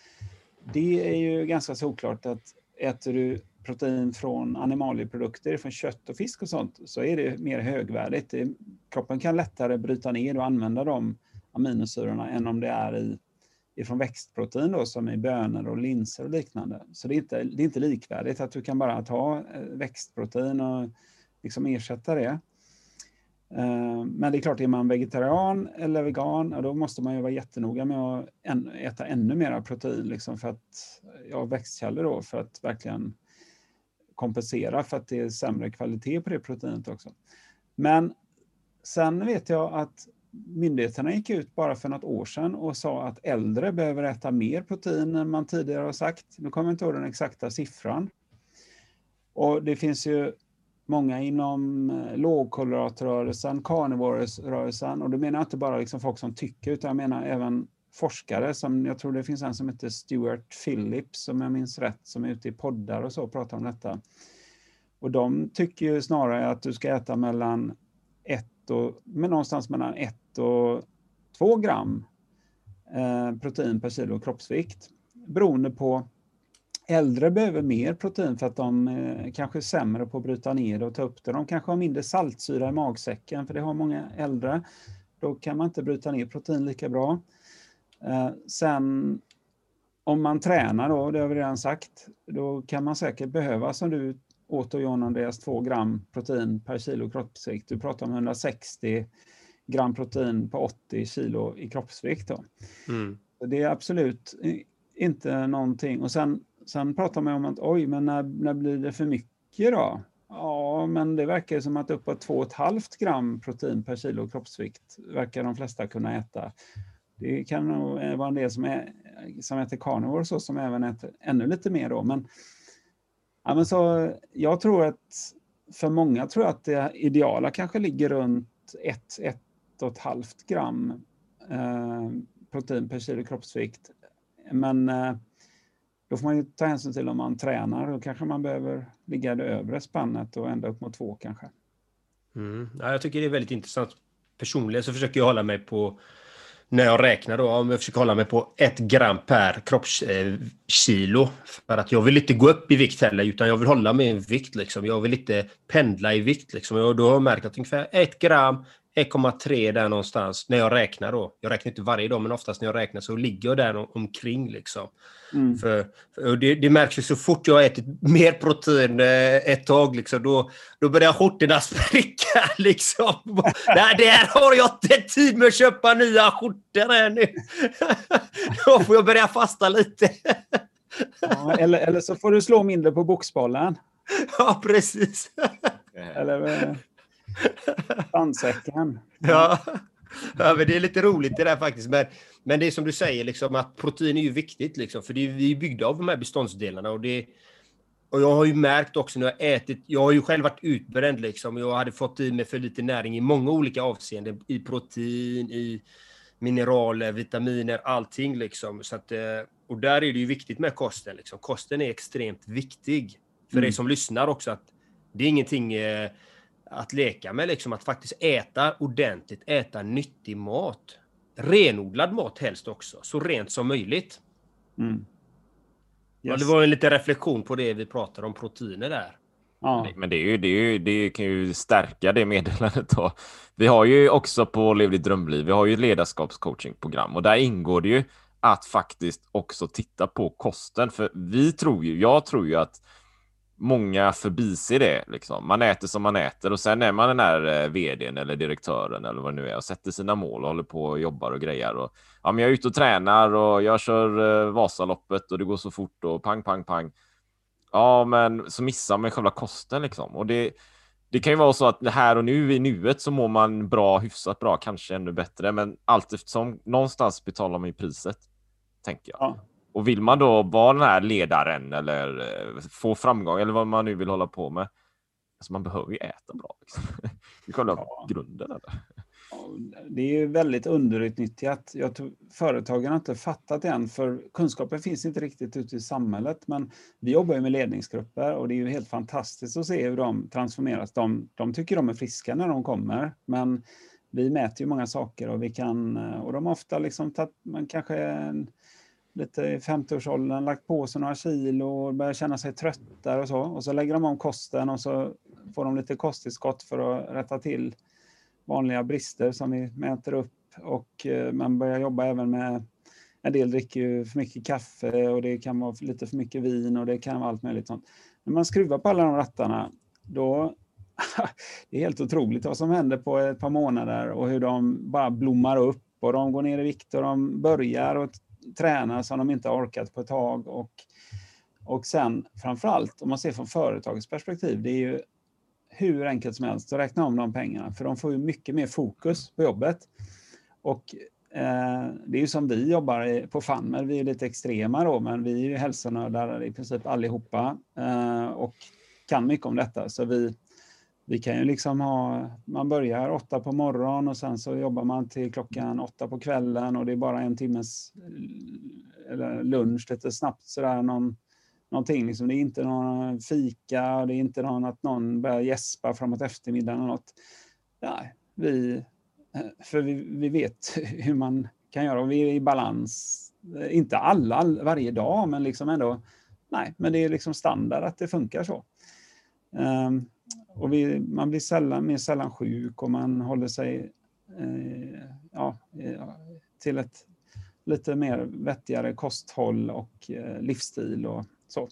C: det är ju ganska såklart att äter du protein från animalieprodukter, från kött och fisk och sånt, så är det mer högvärdigt. Det, kroppen kan lättare bryta ner och använda de aminosyrorna än om det är i, ifrån växtprotein då, som i bönor och linser och liknande. Så det är, inte, det är inte likvärdigt att du kan bara ta eh, växtprotein och liksom ersätta det. Eh, men det är klart, är man vegetarian eller vegan, då måste man ju vara jättenoga med att äta ännu mer protein, liksom för att, ja, växtkällor då, för att verkligen kompensera för att det är sämre kvalitet på det proteinet också. Men sen vet jag att myndigheterna gick ut bara för något år sedan och sa att äldre behöver äta mer protein än man tidigare har sagt. Nu kommer jag inte ihåg den exakta siffran. Och det finns ju många inom eh, lågkoloratrörelsen, lågkolhydratrörelsen, och då menar jag inte bara liksom folk som tycker, utan jag menar även forskare som, jag tror det finns en som heter Stuart Phillips, om jag minns rätt, som är ute i poddar och så och pratar om detta. Och de tycker ju snarare att du ska äta mellan ett och, men någonstans mellan 1 och 2 gram eh, protein per kilo kroppsvikt, beroende på Äldre behöver mer protein för att de eh, kanske är sämre på att bryta ner det och ta upp det. De kanske har mindre saltsyra i magsäcken, för det har många äldre. Då kan man inte bryta ner protein lika bra. Eh, sen om man tränar då, det har vi redan sagt, då kan man säkert behöva, som du åt och John Andreas, 2 gram protein per kilo kroppsvikt. Du pratar om 160 gram protein på 80 kilo i kroppsvikt. Då.
A: Mm.
C: Det är absolut i- inte någonting. Och sen, sen pratar man om att oj, men när, när blir det för mycket då? Ja, men det verkar som att uppåt 2,5 gram protein per kilo kroppsvikt verkar de flesta kunna äta. Det kan nog vara en del som, är, som äter carnivore så som även äter ännu lite mer då. Men, ja, men så, jag tror att för många tror jag att det ideala kanske ligger runt 1-1,5 gram eh, protein per kilo kroppsvikt. Men eh, då får man ju ta hänsyn till om man tränar. Då kanske man behöver ligga i det övre spannet och ända upp mot två kanske.
A: Mm. Ja, jag tycker det är väldigt intressant. Personligen så försöker jag hålla mig på, när jag räknar då, om jag försöker hålla mig på ett gram per kroppskilo. Eh, För att jag vill inte gå upp i vikt heller, utan jag vill hålla mig i vikt. Liksom. Jag vill inte pendla i vikt. Liksom. Och då har jag märkt att ungefär ett gram, 1,3 där någonstans, när jag räknar då. Jag räknar inte varje dag, men oftast när jag räknar så ligger jag där om- omkring. Liksom.
C: Mm.
A: För, för det, det märks ju så fort jag har ätit mer protein eh, ett tag, liksom, då, då börjar skjortorna spricka. Liksom. Nej, där har jag inte tid med att köpa nya skjortor här nu. då får jag börja fasta lite.
C: Ja, eller, eller så får du slå mindre på boxbollen.
A: ja, precis.
C: Eller eh, sandsäcken.
A: Ja. ja, men det är lite roligt det där faktiskt. Men, men det är som du säger, liksom, att protein är ju viktigt. Liksom, för det är, vi är byggda av de här beståndsdelarna. Och, det, och jag har ju märkt också när jag ätit, jag har ju själv varit utbränd. Liksom, jag hade fått i mig för lite näring i många olika avseenden. I protein, i mineraler, vitaminer, allting. Liksom. Så att, eh, och där är det ju viktigt med kosten. Liksom. Kosten är extremt viktig. För
C: Mm.
A: dig som lyssnar också. att Det är ingenting... Att leka med, liksom att faktiskt äta ordentligt, äta nyttig mat. Renodlad mat helst också, så rent som möjligt.
C: Mm.
A: Ja,
C: Yes.
A: det var en liten reflektion på det vi pratade om, proteiner där.
C: Ja.
B: Men det, är ju, det, är ju, det kan ju stärka det meddelandet. Då. Vi har ju också på Lev ditt drömliv, vi har ju ett ledarskapscoachingprogram och där ingår det ju att faktiskt också titta på kosten. För vi tror ju, jag tror ju att många förbiser det. Liksom. Man äter som man äter och sen är man den här eh, vdn eller direktören eller vad det nu är och sätter sina mål och håller på och jobbar och grejer. Och, ja, men jag är ute och tränar och jag kör eh, Vasaloppet och det går så fort och pang, pang, pang. Ja, men så missar man själva kosten liksom. Och det, det kan ju vara så att här och nu i nuet så mår man bra, hyfsat bra, kanske ännu bättre, men allt eftersom någonstans betalar man ju priset, tänker jag. Ja. Och vill man då vara den här ledaren eller eh, få framgång eller vad man nu vill hålla på med. Alltså man behöver ju äta bra. Liksom. Det är ja. grunden. Eller?
C: Det är ju väldigt underutnyttjat. Jag tror företagen har inte fattat än, för kunskapen finns inte riktigt ute i samhället. Men vi jobbar ju med ledningsgrupper och det är ju helt fantastiskt att se hur de transformeras. De, de tycker de är friska när de kommer, men vi mäter ju många saker och vi kan, och de har ofta liksom tagit, man kanske en, lite i 50-årsåldern, lagt på sig några kilo och börjar känna sig tröttare och så. Och så lägger de om kosten och så får de lite kosttillskott för att rätta till vanliga brister som vi mäter upp. Och eh, man börjar jobba även med, en del dricker ju för mycket kaffe och det kan vara lite för mycket vin och det kan vara allt möjligt sånt. När man skruvar på alla de rattarna, då det är helt otroligt vad som händer på ett par månader och hur de bara blommar upp och de går ner i vikt och de börjar och träna som de inte orkat på ett tag. Och, och sen framförallt, om man ser från företagets perspektiv, det är ju hur enkelt som helst att räkna om de pengarna, för de får ju mycket mer fokus på jobbet. Och eh, det är ju som vi jobbar på Fanmer, vi är lite extrema då, men vi är ju hälsonördar i princip allihopa eh, och kan mycket om detta. Så vi, vi kan ju liksom ha, man börjar åtta på morgonen och sen så jobbar man till klockan åtta på kvällen och det är bara en timmes eller lunch lite snabbt sådär någon, någonting. Liksom. Det är inte någon fika, det är inte någon att någon börjar gäspa framåt eftermiddagen eller något. Nej, vi, för vi, vi vet hur man kan göra och vi är i balans. Inte alla varje dag, men liksom ändå. Nej, men det är liksom standard att det funkar så. Ehm, och vi, man blir sällan, mer sällan sjuk och man håller sig eh, ja, eh, till ett lite mer vettigare kosthåll och eh, livsstil och så.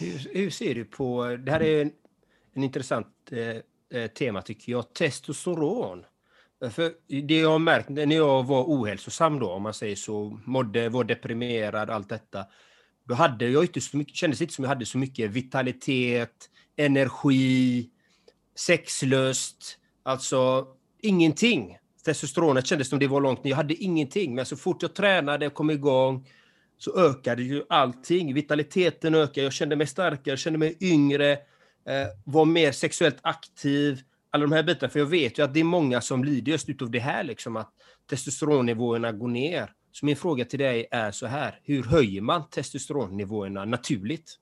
A: Hur, hur, ser du på, det här är en, en intressant eh, eh, tema tycker jag, testosteron. För det jag har märkt när jag var ohälsosam då, om man säger så, mådde, var deprimerad, allt detta, då hade jag inte så mycket, kändes inte som jag hade så mycket vitalitet, energi, sexlöst, alltså ingenting. Testosteronet kändes som det var långt ner. Jag hade ingenting, men så fort jag tränade och kom igång så ökade ju allting. Vitaliteten ökade, jag kände mig starkare, jag kände mig yngre, eh, var mer sexuellt aktiv. Alla de här bitarna, för jag vet ju att det är många som lider just utav det här, liksom att testosteronnivåerna går ner. Så min fråga till dig är så här, hur höjer man testosteronnivåerna naturligt?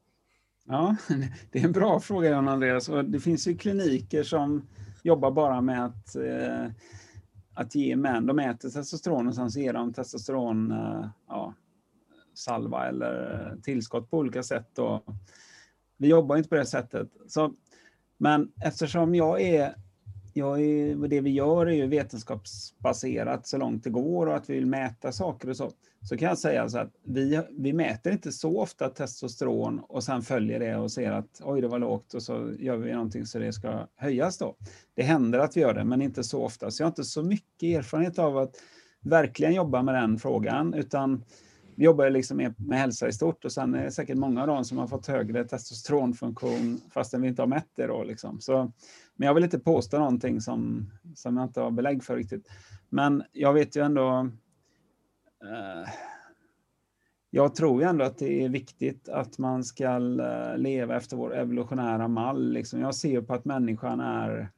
C: Ja, det är en bra fråga John-Andreas. Och det finns ju kliniker som jobbar bara med att, eh, att ge män, de äter testosteron och sen så ger de testosteron, eh, ja, salva eller tillskott på olika sätt. Och vi jobbar inte på det sättet. Så, men eftersom jag är jag är, det vi gör är ju vetenskapsbaserat så långt det går och att vi vill mäta saker och så. Så kan jag säga så att vi, vi mäter inte så ofta testosteron och sen följer det och ser att oj, det var lågt och så gör vi någonting så det ska höjas då. Det händer att vi gör det, men inte så ofta. Så jag har inte så mycket erfarenhet av att verkligen jobba med den frågan, utan vi jobbar liksom med, med hälsa i stort och sen är det säkert många av dem som har fått högre testosteronfunktion fastän vi inte har mätt det. Då, liksom. så, men jag vill inte påstå någonting som, som jag inte har belägg för riktigt. Men jag vet ju ändå... Eh, jag tror ju ändå att det är viktigt att man ska eh, leva efter vår evolutionära mall. Liksom. Jag ser ju på att människan är...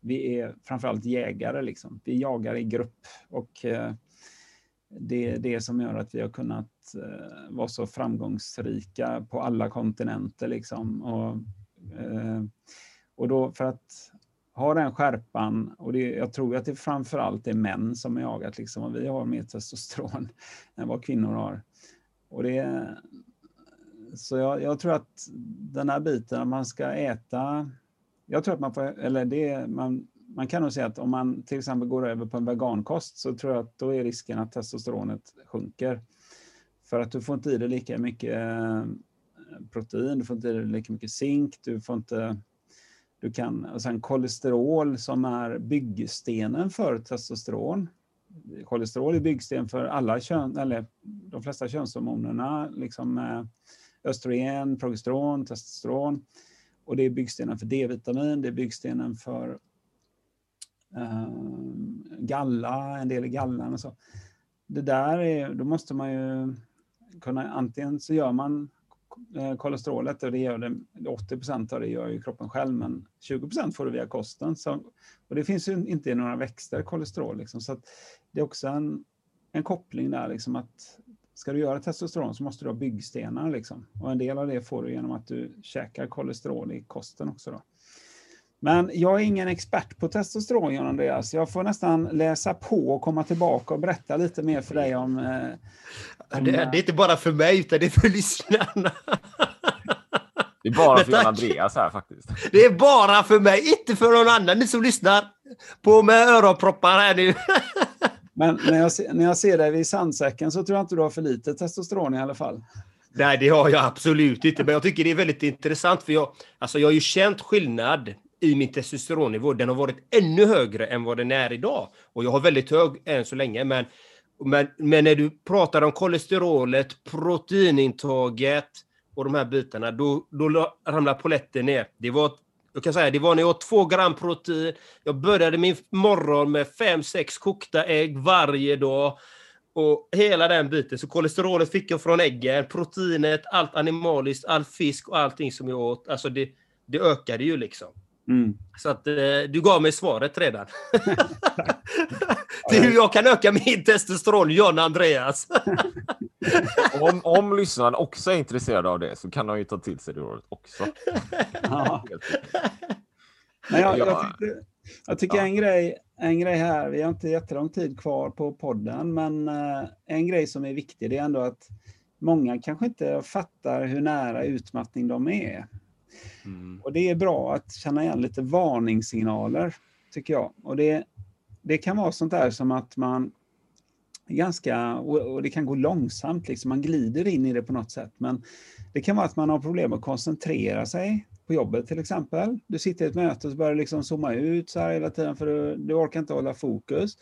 C: Vi är framförallt jägare. Liksom. Vi jagar i grupp. och eh, det är det som gör att vi har kunnat eh, vara så framgångsrika på alla kontinenter. Liksom. Och, eh, och då för att ha den skärpan, och det, jag tror att det framförallt är män som är jagat, liksom, och vi har mer testosteron än vad kvinnor har. Och det, så jag, jag, tror att den här biten, att man ska äta, jag tror att man får, eller det, man, man kan nog säga att om man till exempel går över på en vegankost så tror jag att då är risken att testosteronet sjunker. För att du får inte i dig lika mycket eh, protein, du får inte i dig lika mycket zink, du får inte du kan, och sen kolesterol som är byggstenen för testosteron. Kolesterol är byggsten för alla kön, eller de flesta könshormonerna, liksom eh, östrogen, progesteron, testosteron. Och det är byggstenen för D-vitamin, det är byggstenen för Eh, galla, en del i gallan och så. Det där är, då måste man ju kunna, antingen så gör man eh, kolesterolet och det gör det, 80 procent av det gör ju kroppen själv, men 20 procent får du via kosten. Så, och det finns ju inte i några växter, kolesterol. Liksom, så det är också en, en koppling där, liksom att ska du göra testosteron så måste du ha byggstenar. Liksom. Och en del av det får du genom att du käkar kolesterol i kosten också. Då. Men jag är ingen expert på testosteron, John Andreas. Jag får nästan läsa på och komma tillbaka och berätta lite mer för dig om... Eh,
A: om det, är, det, är inte bara för mig, utan det är för lyssnarna.
B: Det är bara för John Andreas här faktiskt.
A: Det är bara för mig, inte för någon annan. Ni som lyssnar, på med öronproppar här nu.
C: Men när jag, när jag ser dig vid sandsäcken så tror jag inte du har för lite testosteron i alla fall.
A: Nej, det har jag absolut inte. Men jag tycker det är väldigt intressant för jag, alltså jag har ju känt skillnad i min testosteronnivå. Den har varit ännu högre än vad den är idag. Och jag har väldigt hög än så länge. Men, men, men när du pratar om kolesterolet, proteinintaget och de här bitarna, då, då ramlar poletten ner. Det var jag kan säga, det var när jag åt två gram protein. Jag började min morgon med fem, sex kokta ägg varje dag. Och hela den biten. Så kolesterolet fick jag från äggen, proteinet, allt animaliskt, all fisk och allting som jag åt. Alltså det, det ökade ju liksom. Mm. Så att eh, du gav mig svaret redan. det är hur jag kan öka min testosteron, John Andreas.
B: om, om lyssnarna också är intresserade av det så kan de ju ta till sig det rådet också.
C: Ja. Men jag, jag, tyckte, jag tycker ja. en, grej, en grej här, vi har inte jättelång tid kvar på podden, men eh, en grej som är viktig det är ändå att många kanske inte fattar hur nära utmattning de är. Mm. Och det är bra att känna igen lite varningssignaler, tycker jag. Och det, det kan vara sånt där som att man ganska, och det kan gå långsamt, liksom, man glider in i det på något sätt. Men det kan vara att man har problem att koncentrera sig på jobbet till exempel. Du sitter i ett möte och börjar liksom zooma ut så här hela tiden för du, du orkar inte hålla fokus.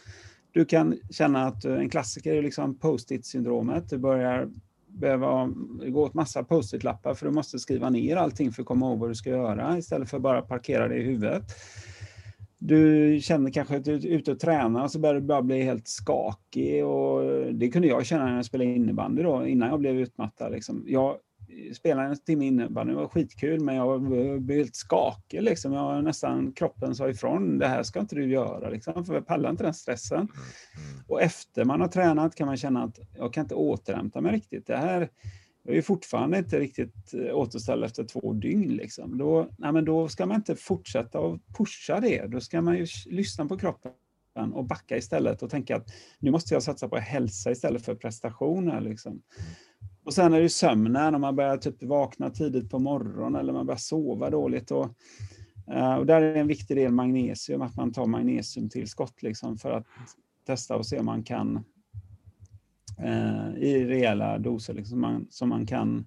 C: Du kan känna att en klassiker är liksom post-it-syndromet. Du börjar behöva gå åt massa post-it-lappar för du måste skriva ner allting för att komma ihåg vad du ska göra istället för att bara parkera det i huvudet. Du känner kanske att du är ute och tränar och så börjar du bara bli helt skakig. Och det kunde jag känna när jag spelade innebandy då, innan jag blev utmattad. Liksom. Jag spelade en timme innebandy, det var skitkul, men jag blev helt skakig. Liksom. Jag nästan, kroppen sa ifrån, det här ska inte du göra, liksom, för jag pallar inte den stressen. Mm, mm. Och efter man har tränat kan man känna att jag kan inte återhämta mig riktigt. Det här, jag är fortfarande inte riktigt eh, återställd efter två dygn. Liksom. Då, nej, men då ska man inte fortsätta att pusha det. Då ska man ju lyssna på kroppen och backa istället och tänka att nu måste jag satsa på hälsa istället för prestationer. Liksom. Och sen är det sömnen, om man börjar typ vakna tidigt på morgonen eller man börjar sova dåligt. Och, eh, och där är en viktig del magnesium, att man tar magnesiumtillskott liksom för att testa och se om man kan eh, i rejäla doser liksom, man, som man kan,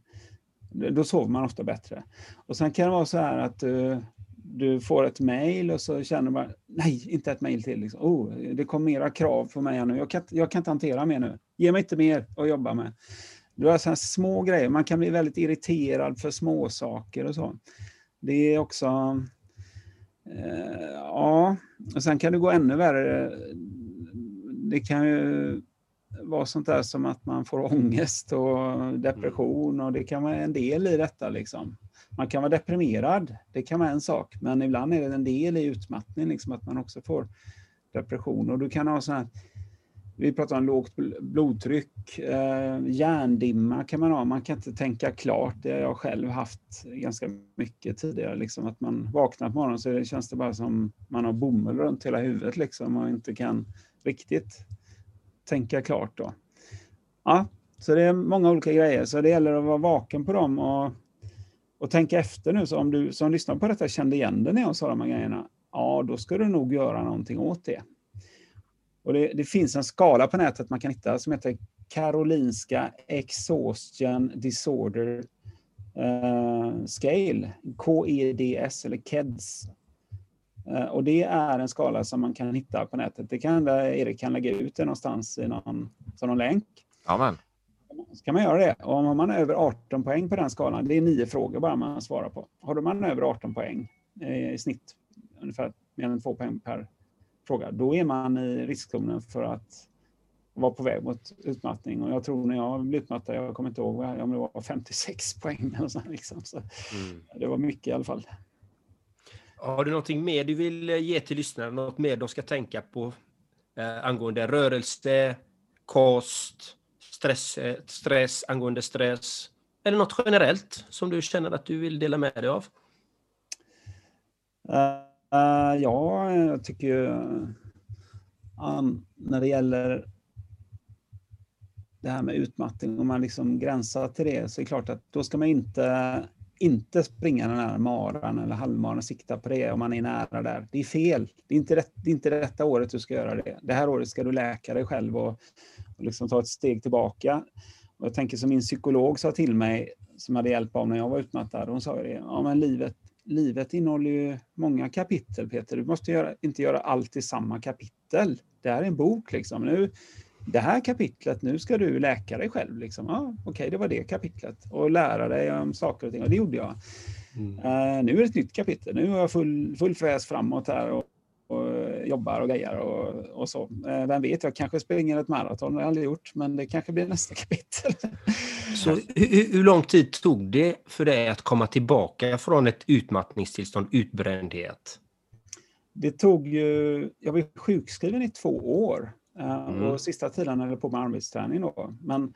C: då sover man ofta bättre. Och sen kan det vara så här att du, du får ett mejl och så känner du bara, nej, inte ett mejl till. Liksom. Oh, det kom mera krav på mig nu. Jag kan, jag kan inte hantera mer nu. Ge mig inte mer att jobba med. Du har sådana små grejer. Man kan bli väldigt irriterad för små saker och så. Det är också... Eh, ja, och sen kan det gå ännu värre. Det kan ju vara sånt där som att man får ångest och depression och det kan vara en del i detta. Liksom. Man kan vara deprimerad, det kan vara en sak, men ibland är det en del i utmattning, liksom, att man också får depression. Och du kan ha sån här, vi pratar om lågt blodtryck, eh, hjärndimma kan man ha, man kan inte tänka klart. Det har jag själv haft ganska mycket tidigare. Liksom, att man vaknar på morgonen så det känns det bara som man har bomull runt hela huvudet liksom, och inte kan riktigt tänka klart. Då. Ja, så det är många olika grejer, så det gäller att vara vaken på dem och, och tänka efter nu. Så om du som lyssnar på detta kände igen dig när jag sa de här grejerna, ja, då ska du nog göra någonting åt det. Och det, det, finns en skala på nätet man kan hitta som heter Karolinska Exhaustion Disorder eh, Scale, KEDS eller KEDS. Eh, och det är en skala som man kan hitta på nätet. Det kan Erik kan lägga ut det någonstans i någon, som någon länk.
B: Amen.
C: Så kan man göra det. Och om man har över 18 poäng på den skalan, det är nio frågor bara man svarar på. Har man över 18 poäng eh, i snitt, ungefär mer än två poäng per fråga, då är man i riskzonen för att vara på väg mot utmattning. Och jag tror när jag blev utmattad, jag kommer inte ihåg om det var 56 poäng eller så, liksom. så mm. Det var mycket i alla fall.
A: Har du någonting mer du vill eh, ge till lyssnarna? Något mer de ska tänka på eh, angående rörelse, kost, stress, eh, stress, angående stress? Eller något generellt som du känner att du vill dela med dig av?
C: Uh, uh, ja, jag tycker ju um, när det gäller det här med utmattning, om man liksom gränsar till det, så är det klart att då ska man inte, inte springa den här maran eller halvmaran och sikta på det om man är nära där. Det är fel. Det är inte, rätt, det är inte detta året du ska göra det. Det här året ska du läka dig själv och, och liksom ta ett steg tillbaka. Och jag tänker som min psykolog sa till mig, som hade hjälp av när jag var utmattad, hon sa det, ja men livet, livet innehåller ju många kapitel Peter, du måste göra, inte göra allt i samma kapitel. Det här är en bok liksom. Nu, det här kapitlet, nu ska du läka dig själv. Liksom. Ja, Okej, okay, det var det kapitlet. Och lära dig om saker och ting. Och det gjorde jag. Mm. Uh, nu är det ett nytt kapitel. Nu har jag full, full fräs framåt här och, jobbar och grejar och, och så. Uh, vem vet, jag kanske springer ett maraton. Det har jag aldrig gjort, men det kanske blir nästa kapitel.
A: så hur, hur lång tid tog det för dig att komma tillbaka från ett utmattningstillstånd, utbrändhet?
C: Det tog ju, jag var sjukskriven i två år. Eh, mm. Och sista tiden höll jag på med arbetsträning då. Men,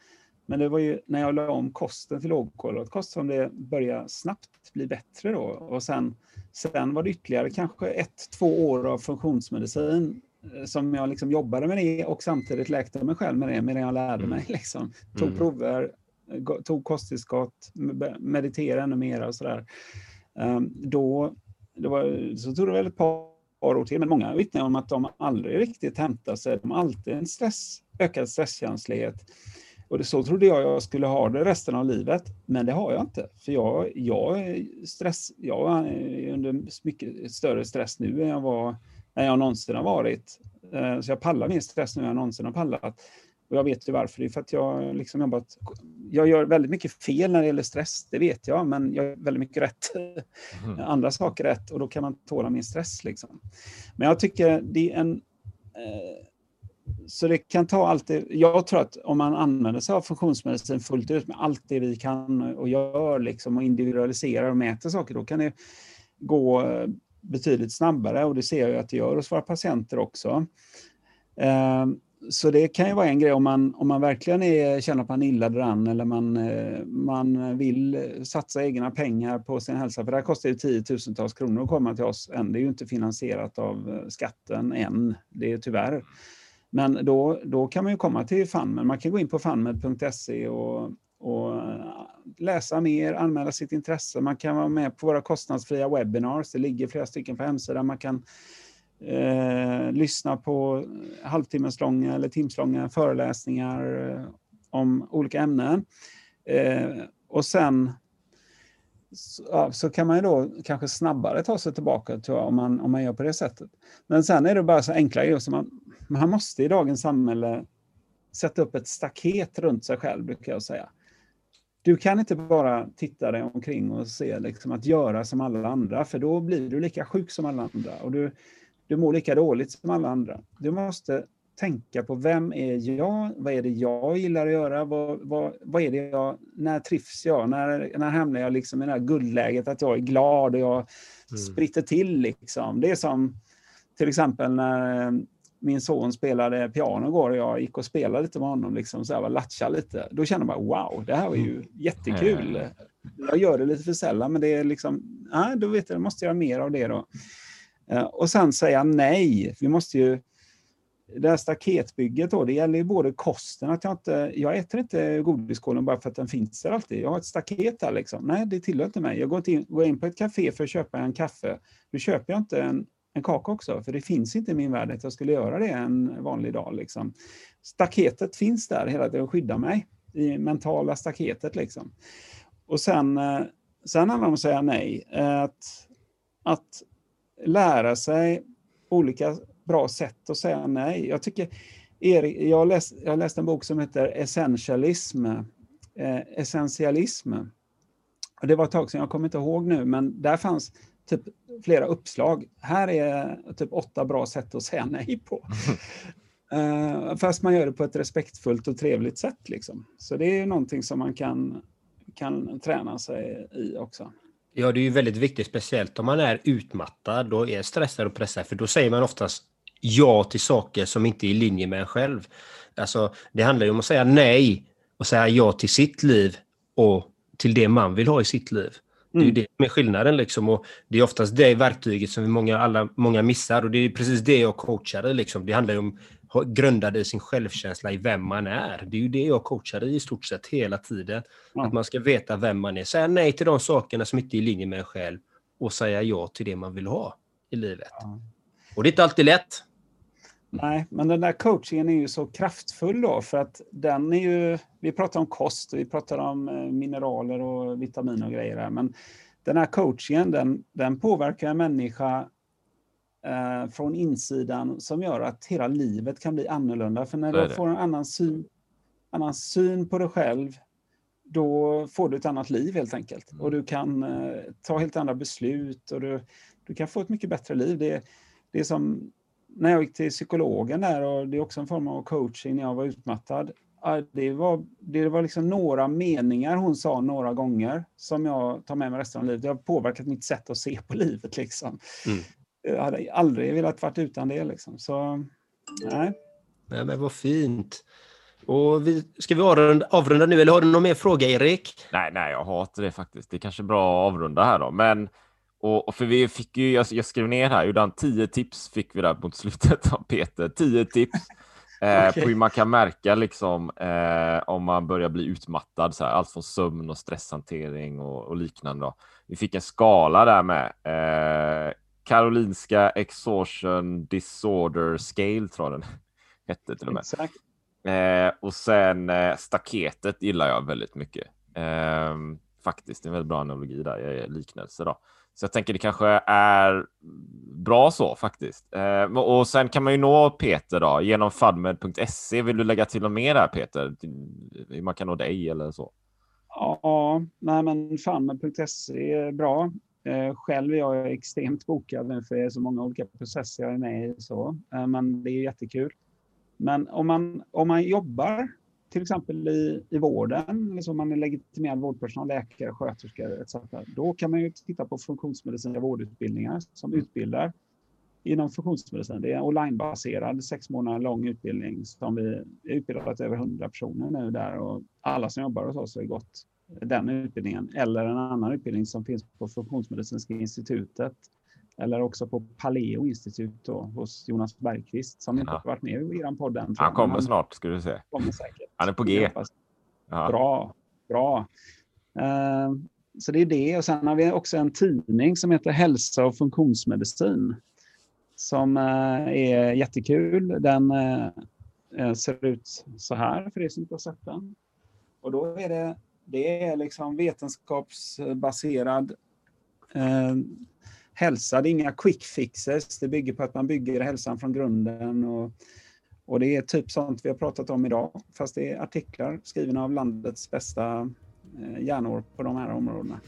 C: men det var ju när jag la om kosten till lågkolhydratkost som det började snabbt bli bättre då. Och sen, sen var det ytterligare kanske ett, två år av funktionsmedicin eh, som jag liksom jobbade med det och samtidigt läkte mig själv med det medan jag lärde mm. mig. Liksom. Tog mm. prover, tog kosttillskott, mediterade ännu mer och sådär. Um, då, det var, så tog det väl ett par par år till, men många vittnar om att de aldrig riktigt hämtar sig. De har alltid en stress, ökad stresskänslighet. Och det, så trodde jag jag skulle ha det resten av livet, men det har jag inte. För jag, jag, stress, jag är under mycket större stress nu än jag, var, än jag någonsin har varit. Eh, så jag pallar mer stress nu än jag någonsin har pallat. Och jag vet ju varför. Det är för att jag liksom jobbat... Jag gör väldigt mycket fel när det gäller stress, det vet jag, men jag gör väldigt mycket rätt. Mm. Andra saker rätt och då kan man tåla min stress. Liksom. Men jag tycker det är en... Eh, så det kan ta allt det... Jag tror att om man använder sig av funktionsmedicin fullt ut med allt det vi kan och gör liksom, och individualiserar och mäter saker, då kan det gå eh, betydligt snabbare och det ser jag att det gör hos våra patienter också. Eh, så det kan ju vara en grej om man, om man verkligen är, känner att man illa däran eller man, eh, man vill satsa egna pengar på sin hälsa. För det här kostar ju tiotusentals kronor att komma till oss än. Det är ju inte finansierat av skatten än, det är tyvärr. Men då, då kan man ju komma till FunMed. Man kan gå in på funmed.se och, och eh, läsa mer, anmäla sitt intresse. Man kan vara med på våra kostnadsfria webinars. Det ligger flera stycken på hemsidan. Man kan eh, lyssna på halvtimmeslånga eller timslånga föreläsningar eh, om olika ämnen. Eh, och sen så, ja, så, kan man ju då kanske snabbare ta sig tillbaka jag, om, man, om man gör på det sättet. Men sen är det bara så enkla grejer som man, man måste i dagens samhälle sätta upp ett staket runt sig själv, brukar jag säga. Du kan inte bara titta dig omkring och se liksom att göra som alla andra, för då blir du lika sjuk som alla andra. Och du, du mår lika dåligt som alla andra. Du måste tänka på vem är jag? Vad är det jag gillar att göra? Vad, vad, vad är det jag, när trivs jag? När, när hamnar jag liksom i det här guldläget att jag är glad och jag mm. spritter till? Liksom. Det är som till exempel när eh, min son spelade piano igår och jag gick och spelade lite med honom, liksom, så här, latcha lite. Då kände man wow, det här var ju mm. jättekul. Jag gör det lite för sällan, men det är liksom, ah, då vet jag, jag måste göra mer av det då. Eh, och sen säga nej. Vi måste ju... Det här staketbygget då, det gäller ju både kosten, att jag inte... Jag äter inte godiskålen bara för att den finns där alltid. Jag har ett staket där liksom. Nej, det tillhör inte mig. Jag går in, går in på ett café för att köpa en kaffe. Då köper jag inte en, en kaka också, för det finns inte i min värld att jag skulle göra det en vanlig dag. Liksom. Staketet finns där hela tiden och skyddar mig. I mentala staketet liksom. Och sen, eh, sen handlar det om att säga nej. Eh, att, att lära sig olika bra sätt att säga nej. Jag tycker, Erik, jag har läst, jag har läst en bok som heter Essentialism, eh, Essentialism. Och det var ett tag sedan, jag kommer inte ihåg nu, men där fanns typ flera uppslag. Här är typ åtta bra sätt att säga nej på. Eh, fast man gör det på ett respektfullt och trevligt sätt. Liksom. Så det är någonting som man kan, kan träna sig i också.
A: Ja, det är ju väldigt viktigt, speciellt om man är utmattad och är stressad och pressad, för då säger man oftast ja till saker som inte är i linje med en själv. Alltså, det handlar ju om att säga nej och säga ja till sitt liv och till det man vill ha i sitt liv. Det är ju
C: Mm.
A: det som är skillnaden liksom. Och det är oftast det verktyget som många, alla, många missar och det är precis det jag coachar i liksom. Det handlar om ha- grundad i sin självkänsla i vem man är. Det är ju det jag coachar i i stort sett hela tiden.
C: Ja.
A: Att man ska veta vem man är. Säga nej till de sakerna som inte är i linje med en själv och säga ja till det man vill ha i livet. Och det är inte alltid lätt.
C: Nej, men den där coachingen är ju så kraftfull då för att den är ju, vi pratar om kost och vi pratar om eh, mineraler och vitaminer och grejer här, men den här coachingen den, den påverkar en människa eh, från insidan som gör att hela livet kan bli annorlunda. För när du får en annan syn, annan syn på dig själv, då får du ett annat liv helt enkelt. Och du kan eh, ta helt andra beslut och du, du kan få ett mycket bättre liv. Det, det är som när jag gick till psykologen där och det är också en form av coaching när jag var utmattad. Det var, det var liksom några meningar hon sa några gånger som jag tar med mig resten av livet. Det har påverkat mitt sätt att se på livet. Liksom.
A: Mm.
C: Jag hade aldrig velat varit utan det. Liksom. Så, nej.
A: Nej, men vad fint. Och vi, ska vi avrunda, avrunda nu eller har du någon mer fråga Erik?
B: Nej, nej, jag hatar det faktiskt. Det är kanske bra att avrunda här då, men och, och för vi fick ju, jag, jag skrev ner här, Jordan, 10 tips fick vi där mot slutet av Peter. 10 tips eh,
C: Okej.
B: på hur man kan märka liksom eh, om man börjar bli utmattad, så här, allt från sömn och stresshantering och, och liknande. Då. Vi fick en skala där med eh, Karolinska Exhaustion Disorder Scale, tror jag den hette till och med.
C: Exakt.
B: Eh, och sen eh, staketet gillar jag väldigt mycket. Eh, faktiskt, en väldigt bra analogi där, eh, liknelse då. Så jag tänker det kanske är bra så faktiskt. Eh, och sen kan man ju nå Peter då genom fadmed.se. Vill du lägga till något mer där Peter? Hur man kan nå dig eller så?
C: Ja, nej men Fadmed.se är bra. Eh, Själv är jag extremt bokad nu för det är så många olika processer jag är med i. Så. Eh, Men det är jättekul. Men om man, om man jobbar till exempel i, i vården, eller så om man är legitimerad vårdpersonal, läkare, sköterska etc. Då kan man ju titta på funktionsmedicinska vårdutbildningar som utbildar inom funktionsmedicin. Det är en onlinebaserad, sex månader lång utbildning som vi utbildat över 100 personer nu där och alla som jobbar hos oss har gått den utbildningen eller en annan utbildning som finns på Funktionsmedicinska institutet eller också på Paleo institut då, hos Jonas Bergqvist som inte
B: Ja.
C: har varit med i er podd än.
B: Han kommer snart ska du se.
C: kommer säkert.
B: Han är på G. Ja.
C: Bra, bra. Eh, så det är det. Och sen har vi också en tidning som heter Hälsa och funktionsmedicin. Som eh, är jättekul. Den eh, eh, ser ut så här för er som inte har sett den. Och då är det, det är liksom vetenskapsbaserad eh, hälsa. Det är inga quick fixes. Det bygger på att man bygger hälsan från grunden. Och, och det är typ sånt vi har pratat om idag. Fast det är artiklar skrivna av landets bästa eh, hjärnor på de här områdena.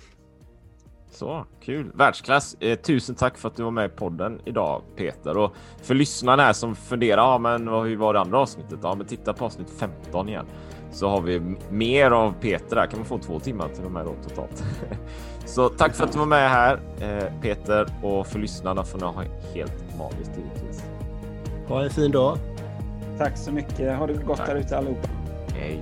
B: Så kul. Världsklass. Eh, tusen tack för att du var med i podden idag Peter. Och för lyssnarna här som funderar, ja, men hur var det andra avsnittet? Ja, men titta på avsnitt 15 igen. Så har vi mer av Peter där. Kan man få två timmar till och med då totalt. Så tack för att du var med här eh, Peter och för lyssnarna får ni ha helt magiskt givetvis.
A: Ha en fin dag.
C: Tack så mycket. Ha det gott
B: Tack.
C: där ute allihopa.
B: Hej.